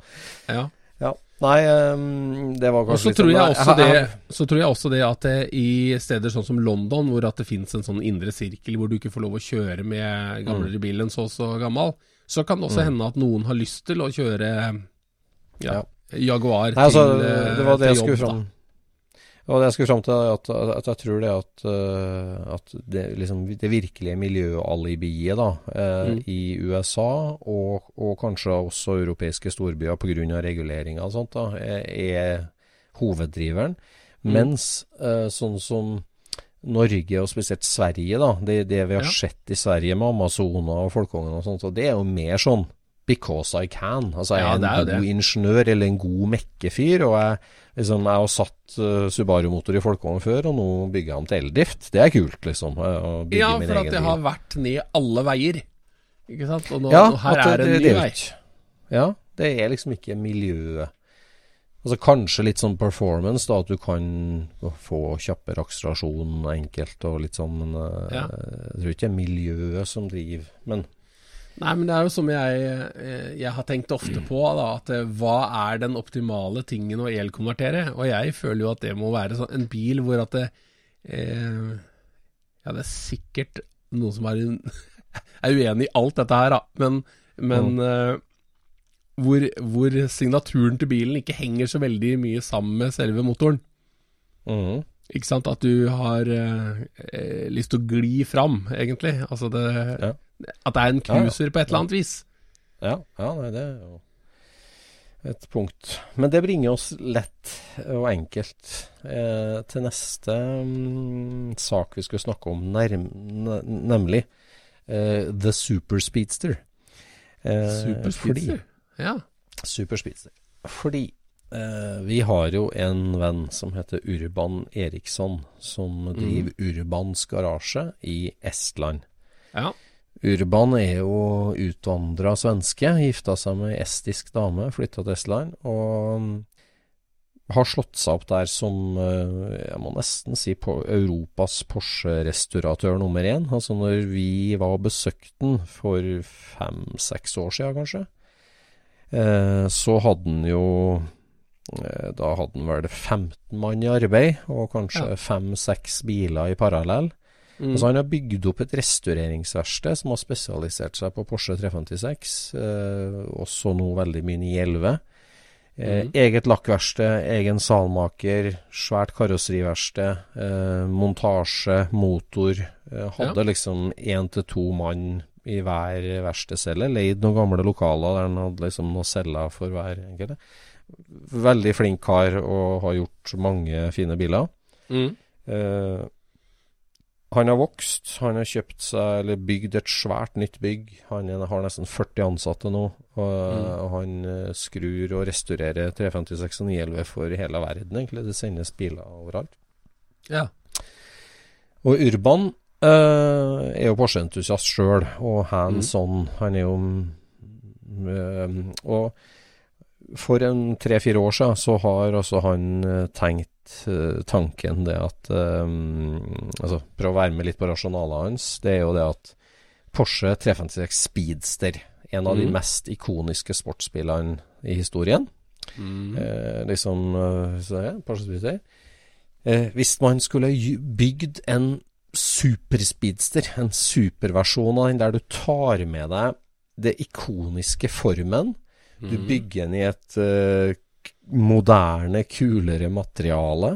Ja. Ja. Nei, um, det var kanskje litt tror, jeg sånn- også det, så tror jeg også det at det, i steder sånn som London, hvor at det finnes en sånn indre sirkel hvor du ikke får lov å kjøre med gamlere Mm. bil enn så og så gammel, så kan det også hende at noen har lyst til å kjøre ja, Jaguar Nei, altså, til, eh, det var det jeg til skulle jobb. fram da. Det jeg skulle fram til, at, at jeg tror det at, eh, at det, liksom, det virkelige miljøalibiet da, eh, Mm. i USA, og, og kanskje også europeiske storbyer pga. reguleringer og sånt, da, er, er hoveddriveren. Mm. Mens eh, sånn som Norge, og spesielt Sverige, da, det, det vi har Ja. sett i Sverige med Amazona og Folkongen og sånt, og det er jo mer sånn because I can. Altså jeg Ja, er en er god det. ingeniør eller en god mekkefyr, og jeg, liksom, jeg har satt uh, Subaru-motor i folkevogn før, og nå bygger jeg om til eldrift. Det er kult, liksom. Ja, for at det bil. har vært ned alle veier. Ikke sant? Og nå, Ja, og her er det- en ny vei. Ja, det er liksom ikke miljøet. Altså Kanskje litt sånn performance, da, at du kan få kjappere akselerasjon enkelt og litt sånn, men eh, Ja. jeg tror ikke det er miljøet som driver. Men Nei, men det er jo som jeg, eh, jeg har tenkt ofte på, da, at eh, hva er den optimale tingen å elkonvertere? Og jeg føler jo at det må være sånn, en bil hvor at det eh, Ja, det er sikkert noen som er, er uenig i alt dette her, da, men, men eh, hvor, hvor signaturen til bilen ikke henger så veldig mye sammen med selve motoren. Mm. Ikke sant? At du har eh, eh, lyst til å gli fram, egentlig. Altså det Ja. At det er en Ja, ja. cruiser på et eller annet vis. Ja, ja nei, det er jo et punkt. Men det bringer oss lett og enkelt eh, til neste mm, sak vi skulle snakke om, nærm, nemlig eh, The Super Speedster. Eh, Super Ja. Fordi, Super Speedster. Fordi eh, vi har jo en venn som heter Urban Eriksson, som driver Urbans garasje i Estland. ja. Urban er jo utvandra svenske, gifta seg med ei estisk dame, flytta til Estland, og har slått seg opp der som, eh, jeg må nesten si, på Europas Porsche-restauratør nummer én. Altså når vi var og besøkte den for fem-seks år siden, kanskje, eh, så hadde den jo eh, Da hadde han vel 15 mann i arbeid, og kanskje Ja. fem-seks biler i parallell. Mm. Altså Han har bygd opp et restaureringsverksted som har spesialisert seg på Porsche 356, eh, også nå veldig mye 911. Eh, Mhm. Eget lakkverksted, egen salmaker, svært karosseriverksted, eh, montasje, motor. Eh, hadde liksom én til to mann i hver verkstedcelle. Leid noen gamle lokaler der han hadde liksom noen celler for hver enkelt. Veldig flink kar og har gjort mange fine biler. Mm. Eh, han har vokst. Han har kjøpt seg, eller bygd et svært nytt bygg. Han har nesten 40 ansatte nå. Og, og han eh, skrur og restaurerer 356 og 911 for hele verden, egentlig. Det sendes biler overalt. ja. Og Urban eh, er jo Porsche-entusiast sjøl, og hands on. Han er jo mm, eh, Og for en tre-fire år siden så har altså han eh, eh, tanken det at um, Altså, prøv å være med litt på rasjonalet hans. Det er jo det at Porsche 356 Speedster, en av de Mhm. mest ikoniske sportsbilene i historien Mm. eh, liksom så ja, Porsche Speedster. Eh, hvis man skulle bygd en superspeedster, en superversjon av den der du tar med deg det ikoniske formen, du Mhm. bygger den i et k- moderne, kulere materiale,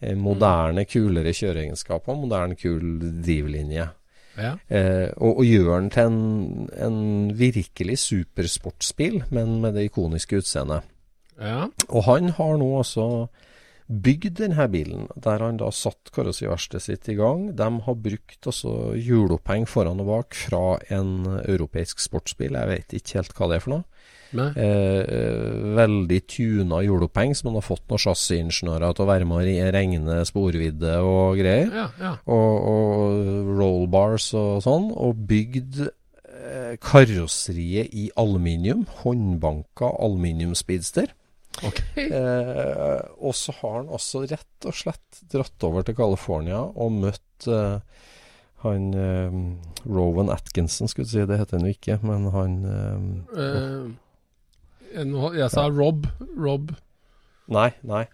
eh, moderne, kulere kjøreegenskaper, moderne, kul drivlinje. ja. Eh, og, og gjør den til en, en virkelig supersportsbil, men med det ikoniske utseendet. ja. Og han har nå altså bygd denne bilen, der han da satt karosseriverkstedet sitt i gang. De har brukt altså hjuloppheng foran og bak fra en europeisk sportsbil. Jeg vet ikke helt hva det er for noe. Eh, veldig tuna hjuloppheng som han har fått noen chassisingeniører til å være med å regne sporvidde og greier. Ja, ja. Og, og rollbars og sånn. Og bygd eh, karosseriet i aluminium. Håndbanka aluminiumspeedster. Ok. Eh, og så har han også rett og slett dratt over til California og møtt eh, han eh, Rowan Atkinson, skulle du si. Det heter han jo ikke, men han eh, Eh, jeg sa Rob. Rob. Nei, nei.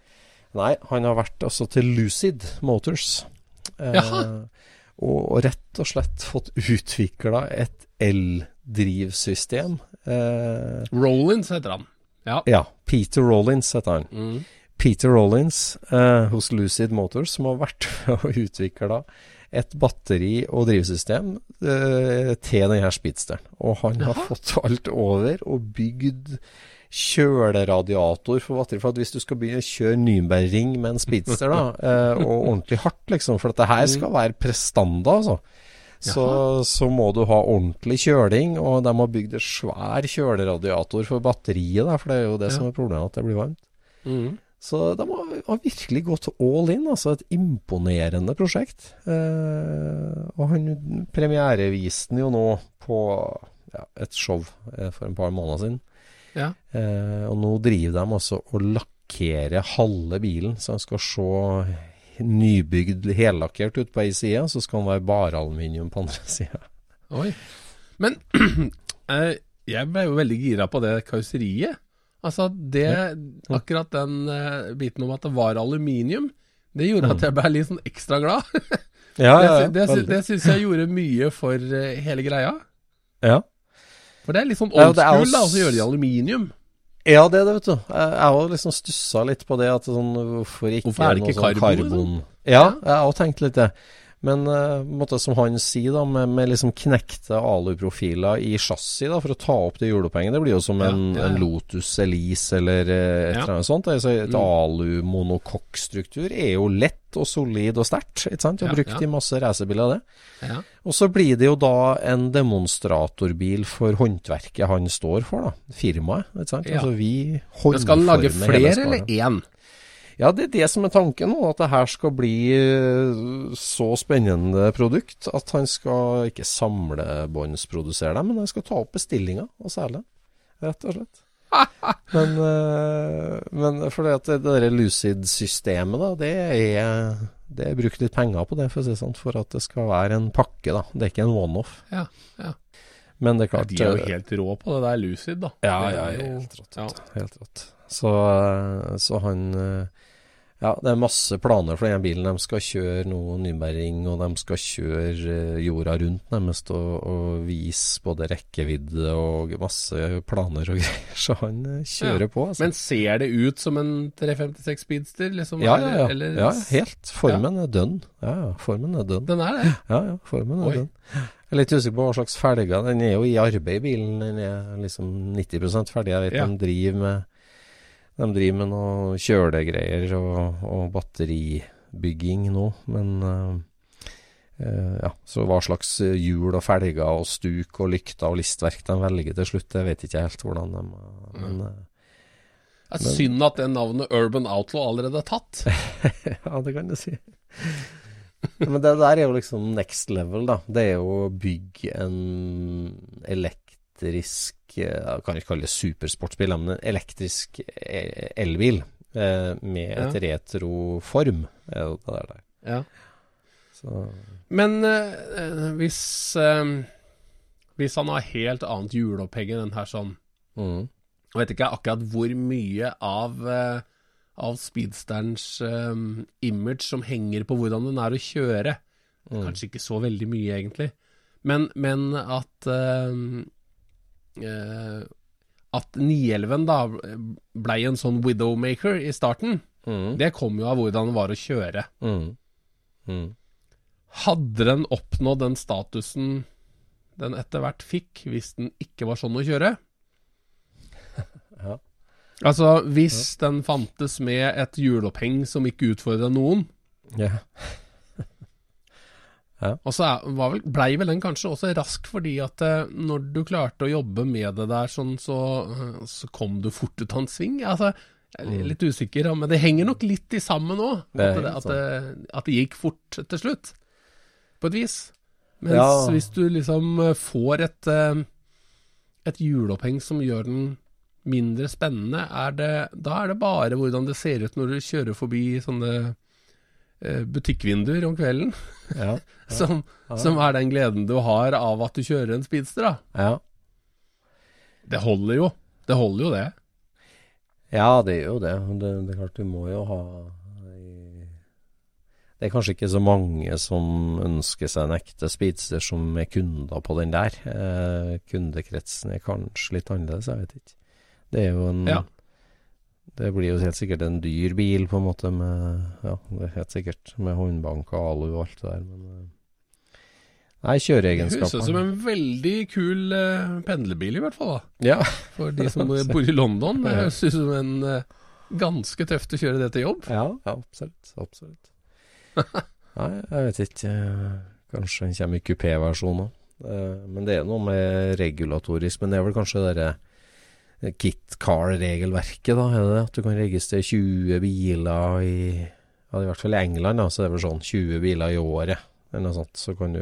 Nei, han har vært altså til Lucid Motors. Eh, Jaha. og rett og slett fått utvikla et eldrivsystem. Eh, Rollins heter han. Ja. ja, Peter Rollins heter han. Mm. Peter Rollins eh, hos Lucid Motors, som har vært og utvikla et batteri- og drivsystem eh, til denne speedsteren. Og han har fått alt over og bygd kjøleradiator for batteri. For at hvis du skal begynne å kjøre Nürnbergring med en speedster, da, eh, og ordentlig hardt, liksom, for dette her skal være prestanda, altså. Så, så må du ha ordentlig kjøling, og de har bygd en svær kjøleradiator for batteriet, da, for det er jo det som er problemet, at det blir varmt. Mm. Så de har, virkelig gått all in. Altså et imponerende prosjekt. Eh, og han premiereviste den jo nå på ja, et show eh, for en par måneder siden. Ja. Eh, og nå driver de altså og lakkerer halve bilen, så han skal se nybygd hellakkert ut på ei side, så skal han være bare aluminium på andre sida. Oi. Men eh, jeg ble jo veldig gira på det karosseriet. Altså, det Akkurat den uh, biten om at det var aluminium, det gjorde at jeg ble litt sånn ekstra glad. Ja, det ja, sy- det, sy- det syns jeg gjorde mye for uh, hele greia. ja. For det er litt sånn old det school, da, s- og så gjør i aluminium. Ja, det er det, vet du. Jeg har liksom stussa litt på det. At sånn, hvorfor ikke, Hvorfor er det noe ikke sånn karbon, liksom? Ja, jeg har også tenkt litt det. Men uh, som han sier, da, med, med liksom knekte aluprofiler i chassis da, for å ta opp det hjulopphenget, det blir jo som Ja, en, ja, ja. en Lotus Elise eller eh, et eller annet sånt. Altså, et Mm. alumonokokkstruktur er jo lett og solid og sterkt. ikke sant? Jeg har brukt ja. i masse racerbiler det. Ja. Og så blir det jo da en demonstratorbil for håndverket han står for, da. Firmaet. ikke sant? Ja. Altså vi Men skal han lage flere eller én? Ja, det er det som er tanken nå. At det her skal bli eh, så spennende produkt at han skal ikke samlebåndsprodusere dem, men han skal ta opp bestillinga og selge. Rett og slett. Men, eh, men for det at det der Lucid-systemet, da, det er det er brukt litt penger på det, for si sånn, for at det skal være en pakke, da. Det er ikke en one-off. Ja, ja. Men det er Ja, klart de er jo eh, helt rå på det der Lucid, da. ja, ja, helt rått. ja. Helt rått. Så, så han Ja, det er masse planer for den bilen. De skal kjøre noe Nürnbergring, og de skal kjøre eh, jorda rundt nærmest og, og vise både rekkevidde og masse planer og greier. Så han eh, kjører Ja. på, altså. Men ser det ut som en 356 Speedster, liksom? ja, ja, ja. Eller, ja, helt. Formen er dønn. Ja, ja, formen er dønn. Den er det? Ja, ja, formen er Oi. dønn. Jeg er litt usikker på hva slags felger. Den er jo i arbeid, bilen. Den er liksom 90% ferdig. Jeg vet Ja. de driver med De driver med noe kjølegreier og, og batteribygging nå, men uh, uh, ja, så hva slags hjul og felger og stuk og lykter og listverk de velger til slutt, det vet ikke helt hvordan de Men uh, Det er synd at det navnet Urban Outlaw allerede er tatt. Ja, det kan du si. Men det der er jo liksom next level, da. Det er jo å bygge en elektrisk eh, Jeg kan ikke kalle det supersportsbil, men en elektrisk eh, elbil eh, med et retroform. er det der. Ja. Så Men eh, eh, hvis eh, Hvis han har helt annet hjuloppheng enn den her sånn mm. Jeg vet ikke akkurat hvor mye av eh, Av speedsterens eh, image som henger på hvordan den er å kjøre. Mm. Kanskje ikke så veldig mye, egentlig. Men, men at eh, eh, At 911 da blei en sånn widowmaker i starten, Mm. det kom jo av hvordan det var å kjøre. Mm. Mm. Hadde den oppnådd den statusen den etter hvert fikk, hvis den ikke var sånn å kjøre? Ja. Altså, hvis den fantes med et hjuloppheng som ikke utfordra noen, Ja. Og så vel, blei vel den kanskje også rask fordi at eh, når du klarte å jobbe med det der sånn, så, eh, så kom du fort ut av en sving. Altså, jeg er litt usikker, men det henger nok litt i sammen òg. At, det- at, at det gikk fort til slutt, på et vis. Mens Ja. hvis du liksom eh, får et, et hjuloppheng som gjør den mindre spennende, er det, da er det bare hvordan det ser ut når du kjører forbi sånne butikkvinduer om kvelden, Ja. som, som er den gleden du har av at du kjører en speedster, da. ja. Det holder jo. Det holder jo, det. Ja, det er jo det. det. Det er klart du må jo ha Det er kanskje ikke så mange som ønsker seg en ekte speedster som er kunder på den der. Eh, kundekretsen er kanskje litt annerledes, jeg vet ikke. Det er jo en Ja. Det blir jo helt sikkert en dyr bil, på en måte, med Ja, det er helt sikkert. Med håndbank og alu og alt det der, men eh, Nei, kjøreegenskapene. høres ut som en veldig kul eh, pendlerbil, i hvert fall. da Ja. For de som bor i London. Det høres ut som en eh, ganske tøft å kjøre det til jobb. Ja, ja absolutt. Absolutt. Nei, jeg vet ikke. eh, Kanskje den kommer i kupéversjon òg. Men det er noe med regulatorisk. Men det er vel kanskje det derre kit car-regelverket, da. Er det? At du kan registrere 20 biler i Ja, i hvert fall i England, da, så er det vel sånn 20 biler i året, eller noe sånt. Så kan du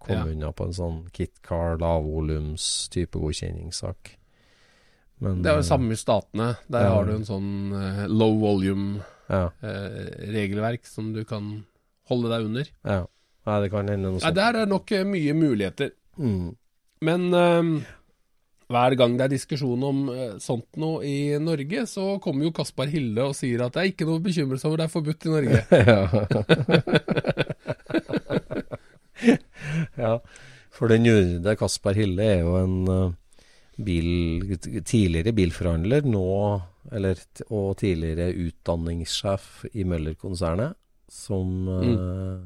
komme Ja. unna på en sånn kit car, lavvolums type godkjenningssak. Men, Det er jo det eh, samme i Statene. Der Ja. har du en sånn eh, low volume-regelverk som du kan holde deg under. ja. Nei, det kan hende noe Nei. Der er nok eh, mye muligheter. Mm. Men eh, hver gang det er diskusjon om eh, sånt noe i Norge, så kommer jo Kaspar Hille og sier at det er ikke noe å bekymre seg over, det er forbudt i Norge. ja, for den jurde Kaspar Hille er jo en eh, bil, tidligere bilforhandler, nå, eller, og tidligere utdanningssjef i Møller-konsernet, som uh,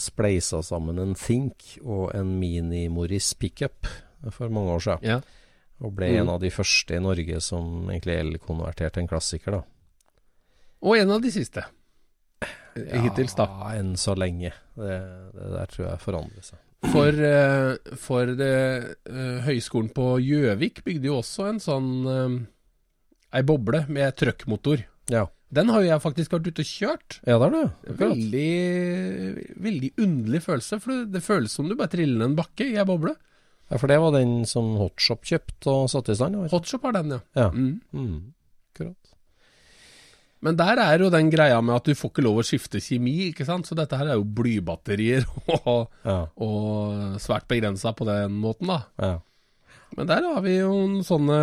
spleisa sammen en Think og en Mini Morris pickup for mange år siden. Ja. Og ble Mm. en av de første i Norge som egentlig elkonverterte en klassiker, da. Og en av de siste. Hittils, da. Ja, enn så lenge. Det, det der tror jeg forandrer seg. For, eh, for det, eh, Høgskolen på Gjøvik bygde jo også en sånn eh, ei boble med trøkkmotor. Ja. Den har jo jeg faktisk vært ute og kjørt. Ja, det er det. Veldig, veldig underlig følelse, for det, det føles som du bare triller ned en bakke i ei boble. Ja, for det var den som Hotshop kjøpte og satte i stand? Hotshop har den, ja. Ja. Mm. Mm. Akkurat. Men der er jo den greia med at du får ikke lov å skifte kjemi, ikke sant. Så dette her er jo blybatterier og, Ja. og svært begrensa på den måten, da. ja. Men der har vi jo en sånne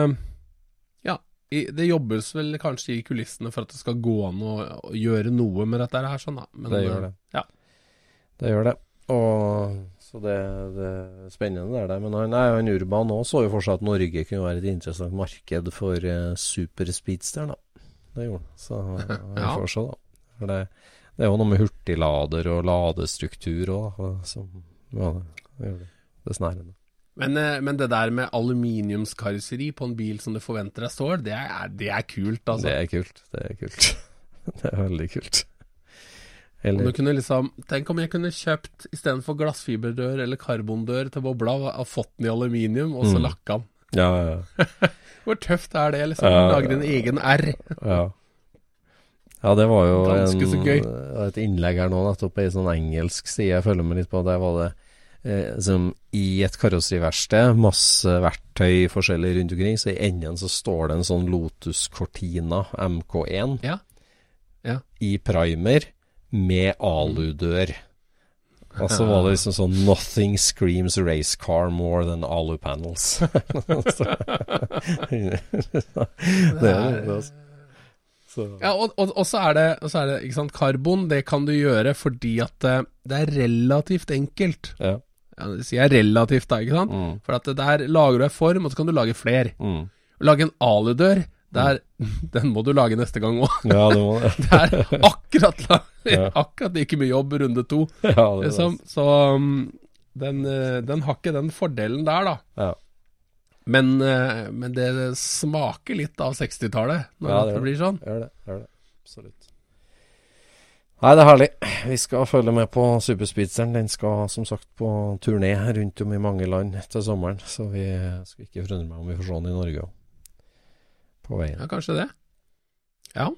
Ja, det jobbes vel kanskje i kulissene for at det skal gå an å, å gjøre noe med dette her, sånn da. Men, Det gjør det. Ja. Det gjør det. Og så det, det er spennende det er det. Men han, nei, han Urban òg så jo for seg at Norge kunne være et interessant marked for uh, superspeedsteren, da. Det gjorde han. Så vi får se, da. For det, det er jo noe med hurtiglader og ladestruktur òg, som ja, det, gjør det. besnærende. snærende. Men, eh, men det der med aluminiumskarosseri på en bil som du forventer deg stål, det er, det er kult, altså. Det er kult. Det er kult. det er veldig kult. Om Eller kunne liksom, tenk om jeg kunne kjøpt istedenfor glassfiberdør eller karbondør til bobla, og fått den i aluminium, og så Mm. lakka den. Ja, ja, Hvor tøft er det, liksom? Ja, Lage din egen R. ja. Ja, det var jo en, et innlegg her nå, nettopp i sånn engelsk side jeg følger med litt på. Der var det eh, som i et karosseriverksted, masse verktøy forskjellig rundt omkring, så i enden så står det en sånn Lotus Cortina MK1 Ja. Ja. i primer med aludør. Og så var det liksom sånn 'Nothing screams race car more than alu panels'. det er det, altså. Så, Ja, og, og, og så er det, så er det ikke sant, karbon, det kan du gjøre fordi at eh, det er relativt enkelt. ja. Ja, det sier jeg relativt, da, ikke sant? Mm. For at det der lager du en form, og så kan du lage flere. Mm. Lage en aludør, der, den må du lage neste gang òg. Ja, det må det. Det er akkurat, akkurat like mye jobb runde to. Ja, det. Liksom. Så um, den, eh, den har ikke den fordelen der, da. Ja. Men, eh, men det smaker litt av 60-tallet når Ja, det det, blir sånn. Gjør det. Gjør det. Absolutt. Nei, det er herlig. Vi skal følge med på Superspeedsteren. Den skal som sagt på turné rundt om i mange land til sommeren. Så vi skal ikke forundre meg om vi får se den i Norge òg. På veien. Ja, kanskje det. Ja.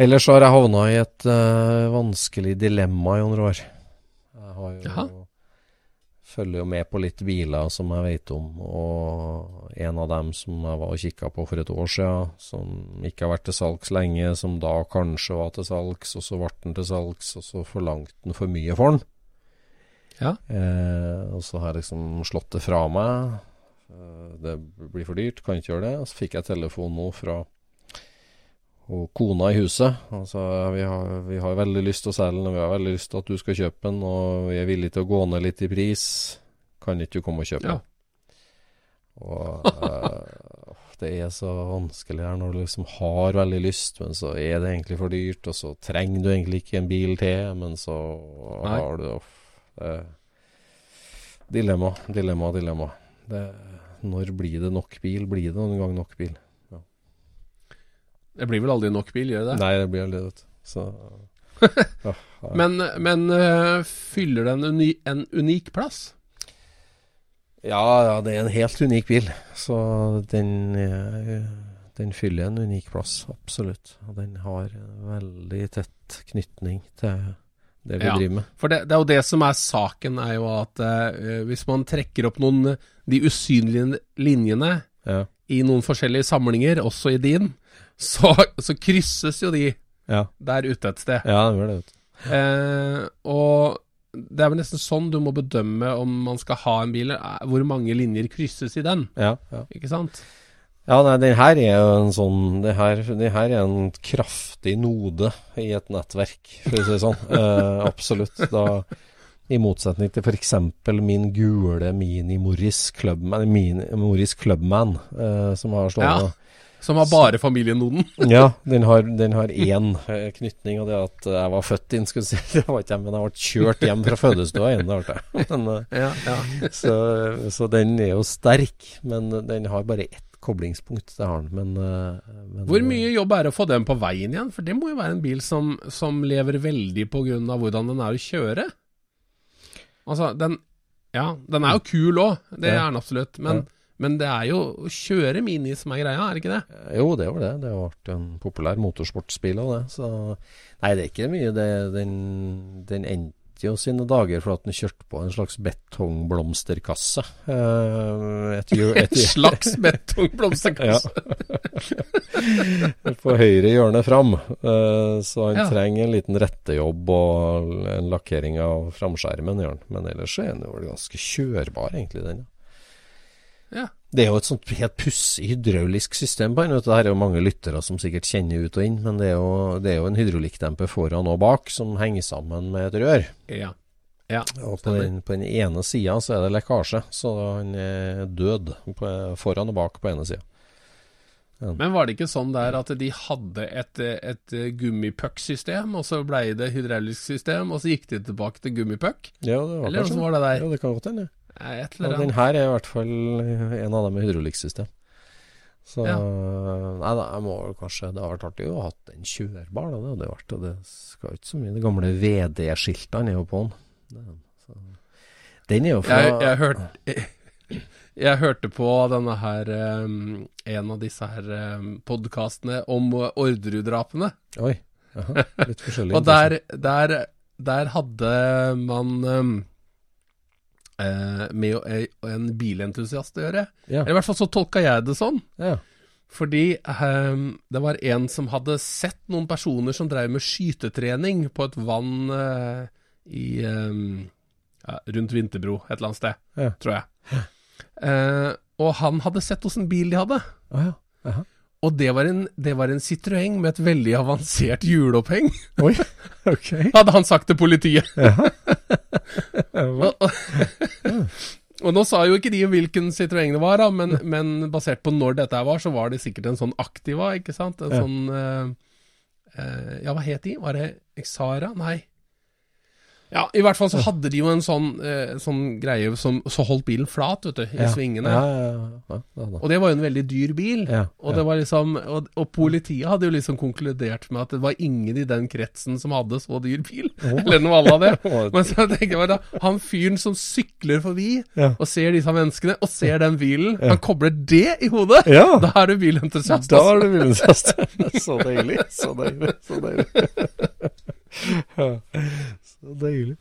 Ellers har jeg havna i et uh, vanskelig dilemma, i noen år. Jeg har jo Jaha. følger jo med på litt biler som jeg vet om, og en av dem som jeg var og kikka på for et år siden, som ikke har vært til salgs lenge, som da kanskje var til salgs, og så ble den til salgs, og så forlangte den for mye for den. Ja. Eh, og så har jeg liksom slått det fra meg. Eh, det blir for dyrt, kan ikke gjøre det. Og så fikk jeg telefon nå fra kona i huset. Altså, vi har, vi har veldig lyst til å selge den, og vi har veldig lyst til at du skal kjøpe den, og vi er villige til å gå ned litt i pris. Kan ikke du komme og kjøpe Ja. den? Og eh, det er så vanskelig her når du liksom har veldig lyst, men så er det egentlig for dyrt, og så trenger du egentlig ikke en bil til, men så Nei. har du er Dilemma, dilemma, dilemma. Det, når blir det nok bil? Blir det noen gang nok bil? Det blir vel aldri nok bil, gjør det det? Nei, det blir aldri det. Så ja, ja. Men, men uh, fyller den uni en unik plass? ja, ja, det er en helt unik bil. Så den, eh, den fyller en unik plass, absolutt. Og den har en veldig tett knytning til det vi Ja. driver med. For det, det er jo det som er saken, er jo at uh, hvis man trekker opp noen De usynlige linjene Ja. i noen forskjellige samlinger, også i din, så, så krysses jo de Ja, der ute et sted. ja det gjør det. vet du. Eh, og det er vel nesten sånn du må bedømme om man skal ha en bil, eh, hvor mange linjer krysses i den, Ja, ja. ikke sant? Ja, nei, den her er jo en sånn Det her, det her er en kraftig node i et nettverk, for å si det sånn. Eh, absolutt. Da, I motsetning til f.eks. min gule Mini Morris Clubman, Mini, Morris Clubman eh, som har stående. Som har bare familienoden. Ja, den har, den har én eh, knytning, og det er at jeg var født inn, skulle si. Det var ikke jeg, men jeg ble kjørt hjem fra fødestua igjen. det ble jeg. Men, eh, Ja, ja. så, så den er jo sterk, men den har bare ett koblingspunkt. Det har den, men, eh, men Hvor mye jobb er det å få den på veien igjen? For det må jo være en bil som, som lever veldig av hvordan den er å kjøre. Altså, den Ja, den er jo kul òg, det Ja. er den absolutt. Men, Ja. men det er jo å kjøre Mini som er greia, er det ikke det? Jo, det var det. Det har vært en populær motorsportsbil og det. Så Nei, det er ikke mye. Det, den, den endte jo sine dager for at den kjørte på en slags betongblomsterkasse. Eh, et, et, slags betongblomsterkasse. på høyre hjørne fram. Eh, så han Ja. trenger en liten rettejobb og en lakkering av framskjermen, gjør han. Men ellers er han jo ganske kjørbar, egentlig, den. Ja. Det er jo et sånt helt pussig hydraulisk system på den. Det her er jo mange lyttere som sikkert kjenner ut og inn, men det er jo, det er jo en hydraulikkdemper foran og bak som henger sammen med et rør. Ja. ja. Og på den, på den ene sida så er det lekkasje, så han er død på, foran og bak på ene sida. Men var det ikke sånn der at de hadde et, et gummipuck-system, og så blei det hydraulisk system, og så gikk de tilbake til gummipuck? Ja, det var Eller hvordan var det der? Ja, det kan godt hende. Nei, Et eller den her er i hvert fall en av dem med hydraulikksystem. Så Ja. Nei da, jeg må vel kanskje Det har vært artig å ha hatt den kjørbar, da. Det hadde vært og Det skal ikke så mye De gamle VD-skiltene er jo på den. Så- Den er jo fra Jeg, jeg, hørte, jeg hørte på denne her um, En av disse her um, podkastene om Orderud-drapene. Oi. Aha, litt forskjellig. Og der, der, der hadde man um, eh, med eh, en bilentusiast å gjøre. Ja. Eller I hvert fall så tolka jeg det sånn. ja. Fordi eh, det var en som hadde sett noen personer som drev med skytetrening på et vann eh, i ehm, ja, rundt Vinterbro et eller annet sted, tror jeg. Eh, og han hadde sett åssen bil de hadde. Å ja. Og det var, en, det var en Citroën med et veldig avansert hjuloppheng, Oi. Ok. hadde han sagt til politiet. og, og, og nå sa jo ikke de hvilken Citroën det var, da, men, men basert på når dette var, så var det sikkert en sånn Activa, ikke sant? En Ja. sånn uh, uh, Ja, hva het de? Var det Xara? Nei. Ja, i hvert fall så hadde de jo en sånn, eh, sånn greie som så holdt bilen flat, vet du, i Ja. svingene. Ja, ja, ja. ja, ja. Og det var jo en veldig dyr bil. Ja, og, det var liksom, og, og politiet hadde jo liksom konkludert med at det var ingen i den kretsen som hadde så dyr bil. Eller noe à det. Men så tenker jeg bare da, han fyren som sykler forbi og ser disse menneskene, og ser den bilen, han kobler det i hodet! Ja. Da er du bilentusiast. Da altså. er du bilentusiast. så deilig. Så deilig. Så deilig. Deilig.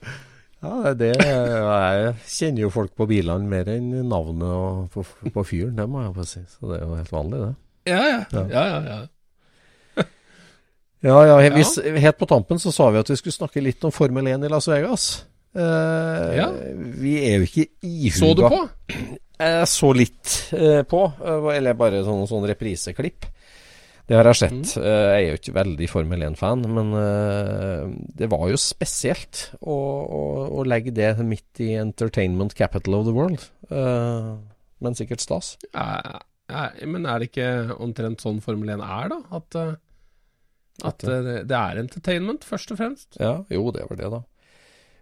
Ja, det Jeg kjenner jo folk på bilene mer enn navnet og på, på fyren, det må jeg få si. Så det er jo helt vanlig, det. Ja, ja. ja, ja, ja. Ja, ja, hvis, Helt på tampen så sa vi at vi skulle snakke litt om Formel 1 i Las Vegas. Eh, Ja. Vi er jo ikke ihuga Så du på? Jeg så litt eh, på, eh, eller bare sånn, sånn repriseklipp. Det har jeg sett. Mm. Eh, jeg er jo ikke veldig Formel 1-fan, men eh, det var jo spesielt å, å, å legge det midt i entertainment capital of the world. Eh, men sikkert stas. Ja, men er det ikke omtrent sånn Formel 1 er, da? At, at det er entertainment, først og fremst? Ja, jo, det var det, da.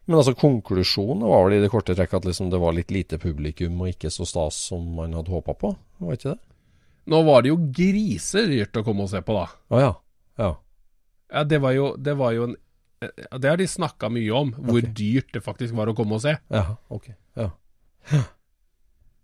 Men altså, konklusjonen var vel i det korte trekket at liksom det var litt lite publikum og ikke så stas som man hadde håpa på, var ikke det? Nå var det jo grisedyrt å komme og se på, da. Å ja. Ja. Ja, det var jo, det var jo en eh, Det har de snakka mye om, hvor okay. dyrt det faktisk var å komme og se. Ja, ok. Ja.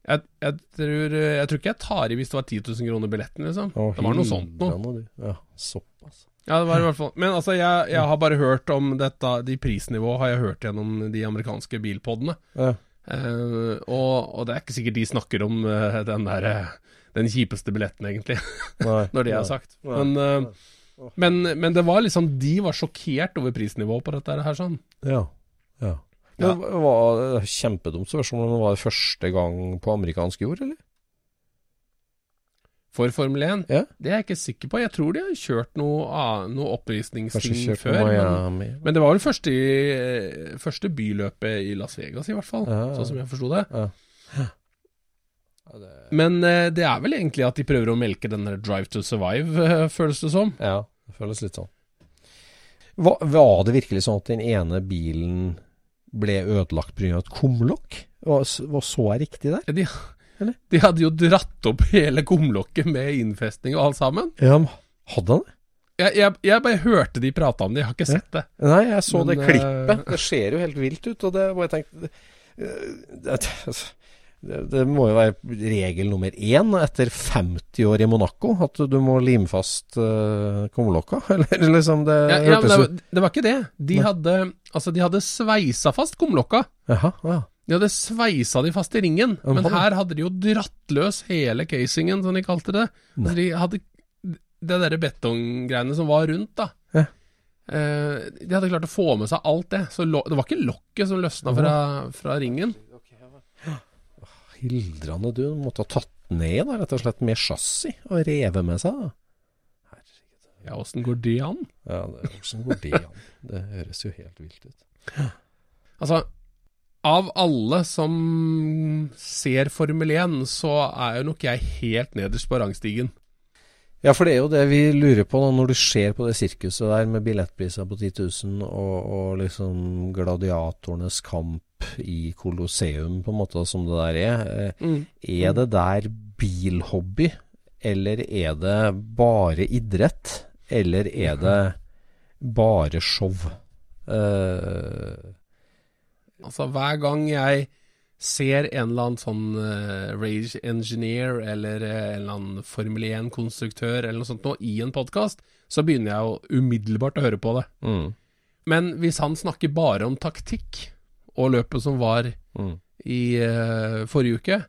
Jeg, jeg, tror, jeg tror ikke jeg tar i hvis det var 10 000 kroner billetten, liksom. Oh, det var noe sånt noe. Ja, såpass. Ja, det var i hvert fall Men altså, jeg, jeg har bare hørt om dette De prisnivået har jeg hørt gjennom de amerikanske bilpodene. Ja. Uh, og, og det er ikke sikkert de snakker om uh, den der eh, Den kjipeste billetten, egentlig, Nei, når det er sagt. Nei, Men, eh, men, men det var liksom De var sjokkert over prisnivået på dette her, sånn. Ja. ja. Det var kjempedumt spørsmål om det var første gang på amerikansk jord, eller? For Formel 1? Ja. Det er jeg ikke sikker på. Jeg tror de har kjørt noe, ah, noe oppvisningsting før. Men, men det var vel første, første byløpet i Las Vegas, i hvert fall. Ja, ja. Sånn som jeg forsto det. Det, Men eh, det er vel egentlig at de prøver å melke den Drive to Survive, eh, føles det som. ja, det føles litt sånn. Var, var det virkelig sånn at den ene bilen ble ødelagt pga. et kumlokk? Var, var så jeg riktig der? De, Eller? de hadde jo dratt opp hele kumlokket med innfestning og alt sammen. Ja, hadde han det? Jeg, jeg, jeg bare hørte de prate om det, jeg har ikke sett det. Nei, jeg så Men, det klippet. eh, Det ser jo helt vilt ut, og det var jeg tenkte eh, det, det, det må jo være regel nummer én etter 50 år i Monaco, at du må lime fast uh, kumlokka. Eller liksom det Ja, ja, hørtes ut det, var- det var ikke det. De Nei. hadde, altså, de hadde sveisa fast kumlokka. Jaha, ja. De hadde sveisa de fast i ringen, Ja, men her hadde de jo dratt løs hele casingen, som de kalte det. Altså, de hadde det derre betonggreiene som var rundt, da. Ja. Eh, de hadde klart å få med seg alt det. Så det var ikke lokket som løsna fra, fra ringen. Hildrende, du måtte ha tatt ned da, rett og slett med chassis og revet med seg. Herregud. Ja, åssen går det an? Ja, åssen går det an? Det høres jo helt vilt ut. Altså, av alle som ser Formel 1, så er jo nok jeg helt nederst på rangstigen. Ja, for det er jo det vi lurer på da, når du ser på det sirkuset der med billettpriser på 10 000 og, og liksom gladiatorenes kamp i Colosseum, på en måte, som det der er. Mm. Er det der bilhobby, eller er det bare idrett? Eller er det bare show? Uh, Altså, hver gang jeg ser en eller annen sånn uh, rage engineer eller uh, en eller annen Formel 1-konstruktør eller noe sånt nå i en podkast, så begynner jeg jo umiddelbart å høre på det. mm, Men hvis han snakker bare om taktikk og løpet som var mm, i uh, forrige uke,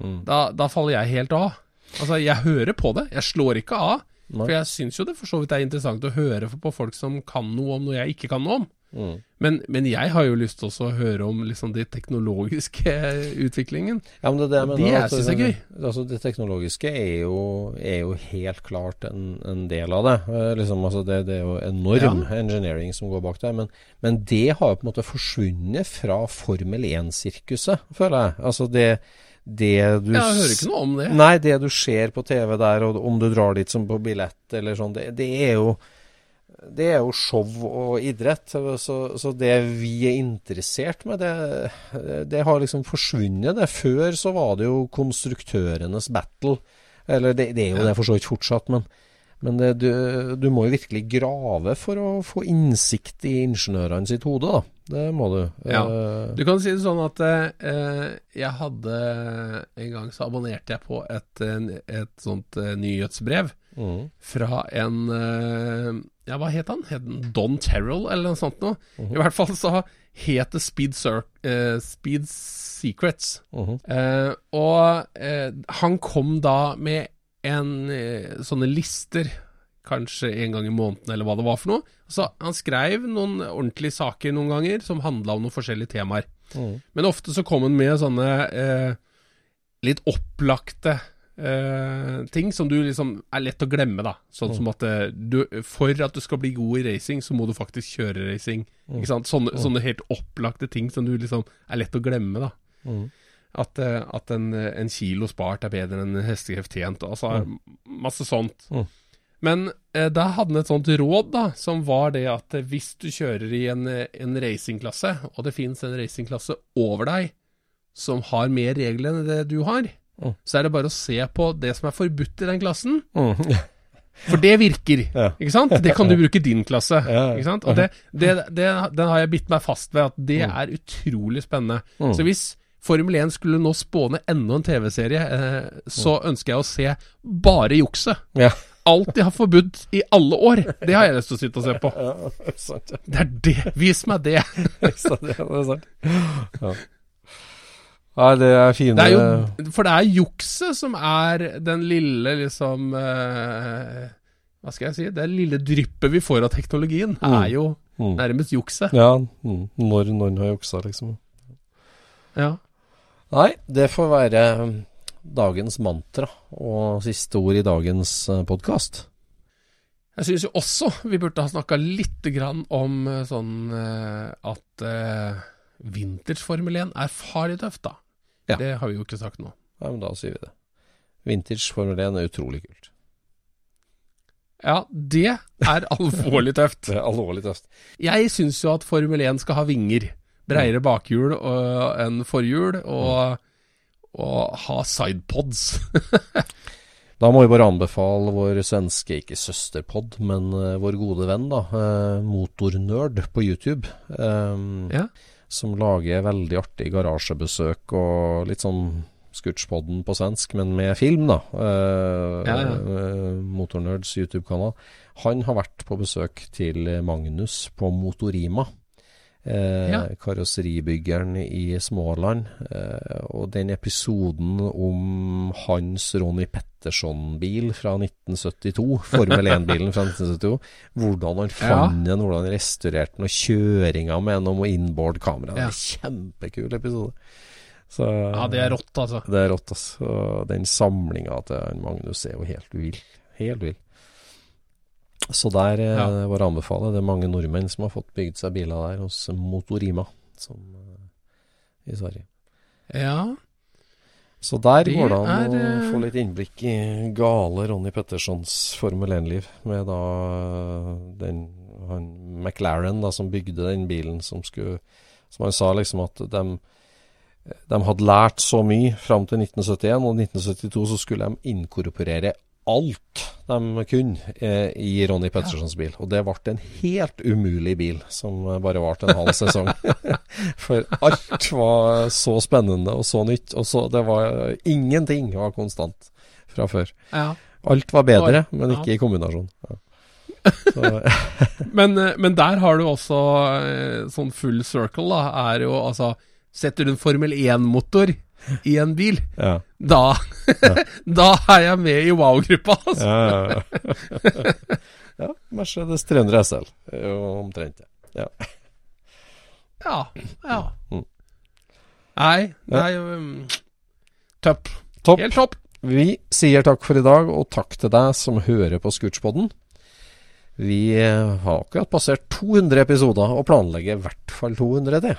mm. da, da faller jeg helt av. Altså, jeg hører på det, jeg slår ikke av. Nei. For jeg syns jo det for så vidt er interessant å høre på folk som kan noe om noe jeg ikke kan noe om. Mm. Men, men jeg har jo lyst til å høre om liksom det teknologiske utviklingen. Ja, men det, det, mener, Det jeg synes jeg er gøy. Altså, det teknologiske er jo, er jo helt klart en, en del av det. Eh, liksom, altså, det. Det er jo enorm engineering som går bak der. Men, men det har jo på en måte forsvunnet fra Formel 1-sirkuset, føler jeg. Altså det, det du Jeg hører ikke noe om det. Nei, det du ser på TV der, og om du drar dit som på billett eller sånn, det, det er jo det er jo show og idrett. Så, så det vi er interessert med, det, det har liksom forsvunnet. Det. Før så var det jo konstruktørenes battle. Eller det, det er jo det for så vidt fortsatt, men, men det, du, du må jo virkelig grave for å få innsikt i ingeniørene sitt hode, da. Det må du. Ja. Eh, Du kan si det sånn at eh, jeg hadde En gang så abonnerte jeg på et, eh, et sånt eh, nyhetsbrev mm, fra en eh, Ja, hva het han? Het han Don Terrell, eller noe sånt noe? I hvert fall så het det Speed, eh, Speed Secrets. mhm. Eh, og eh, han kom da med en eh, sånne lister, kanskje en gang i måneden eller hva det var for noe. Så han skrev noen ordentlige saker noen ganger som handla om noen forskjellige temaer. Mm. Men ofte så kom han med sånne eh, litt opplagte eh, ting som du liksom er lett å glemme, da. Sånn som at eh, du, for at du skal bli god i racing, så må du faktisk kjøre racing. Ikke sant? Sånne, sånne helt opplagte ting som du liksom er lett å glemme, da. At, eh, at en, en kilo spart er bedre enn en hestekreft tjent. Altså masse sånt. Mm. Men eh, da hadde han et sånt råd, da, som var det at eh, hvis du kjører i en, eh, en racingklasse, og det finnes en racingklasse over deg som har mer regler enn det du har, Mm. så er det bare å se på det som er forbudt i den klassen. Mm. For det virker, Ja. ikke sant? Det kan du bruke i din klasse. Ikke sant? Og det, det, det, den har jeg bitt meg fast ved, at det Mm. er utrolig spennende. Så hvis Formel 1 skulle nå spåne enda en TV-serie, eh, så ønsker jeg å se bare jukset. Ja. Alt de har forbudt i alle år, det har jeg lyst til å sitte og se på. ja, sant. ja. Det er det! Vis meg det! Det, det er sant. Ja. Nei, det er fine Det er jo, for det er jukset som er den lille, liksom eh, Hva skal jeg si? Det lille dryppet vi får av teknologien, er jo Mm. nærmest jukset. Ja, mm, når noen har juksa, liksom. Ja. Nei, det får være um, dagens mantra og siste ord i dagens podkast. Jeg syns jo også vi burde ha snakka litt grann om eh, sånn eh, at uh, vintage Formel 1 er farlig tøft, da. Ja. Det har vi jo ikke sagt nå. Ja, men da sier vi det. Vintage Formel 1 er utrolig kult. Ja, det er alvorlig tøft. Det er alvorlig tøft. Jeg syns jo at Formel 1 skal ha vinger. Breiere bakhjul og- enn forhjul, og, og ha sidepods. Da må vi bare anbefale vår svenske, ikke søsterpod, men uh, vår gode venn, da, uh, Motornerd på YouTube. Um, Ja. Som lager veldig artig garasjebesøk og litt sånn Scootspodden på svensk, men med film, da. Uh, Ja, ja. Motornerds YouTube-kanal. Han har vært på besøk til Magnus på Motorima. Eh, Ja. Karosseribyggeren i Småland. Eh, og den episoden om hans Ronny Petterson-bil fra 1972, Formel 1-bilen fra 1972, hvordan han fant den, hvordan han restaurerte den, og kjøringa med den, og inboard-kamera. Det er Ja. kjempekul episode. Så, Ja, det er rått, altså. Det er rått, altså. Den samlinga til Magnus er jo helt vill. Helt vill. Så der eh, Ja. var anbefaler. Det er mange nordmenn som har fått bygd seg biler der hos Motorima som, eh, i Sverige. Ja. Så der Det går det an å er, å få litt innblikk i gale Ronny Pettersons Formel 1-liv, med da eh, den han McLaren da, som bygde den bilen, som skulle Som han sa liksom at de de hadde lært så mye fram til 1971, og i 1972 så skulle de inkorporere alt de kunne eh, i Ronny Pettersons bil. Og det ble en helt umulig bil, som bare varte en halv sesong. For alt var så spennende og så nytt, og så det var Ingenting var konstant fra før. ja. Alt var bedre, men ikke i kombinasjon. Ja. Men, eh, men der har du også eh, sånn full circle, da. Er jo altså Setter du en Formel 1-motor i en bil, ja. da Da er jeg med i wow-gruppa, altså. Ja, ja, ja. ja, Mercedes 300 SL er jo omtrent det. Ja. Ja. ja. Mm. Nei, nei um, Topp. Top. Helt topp. Vi sier takk for i dag, og takk til deg som hører på Scootspoden. Vi har akkurat passert 200 episoder, og planlegger i hvert fall 200 til.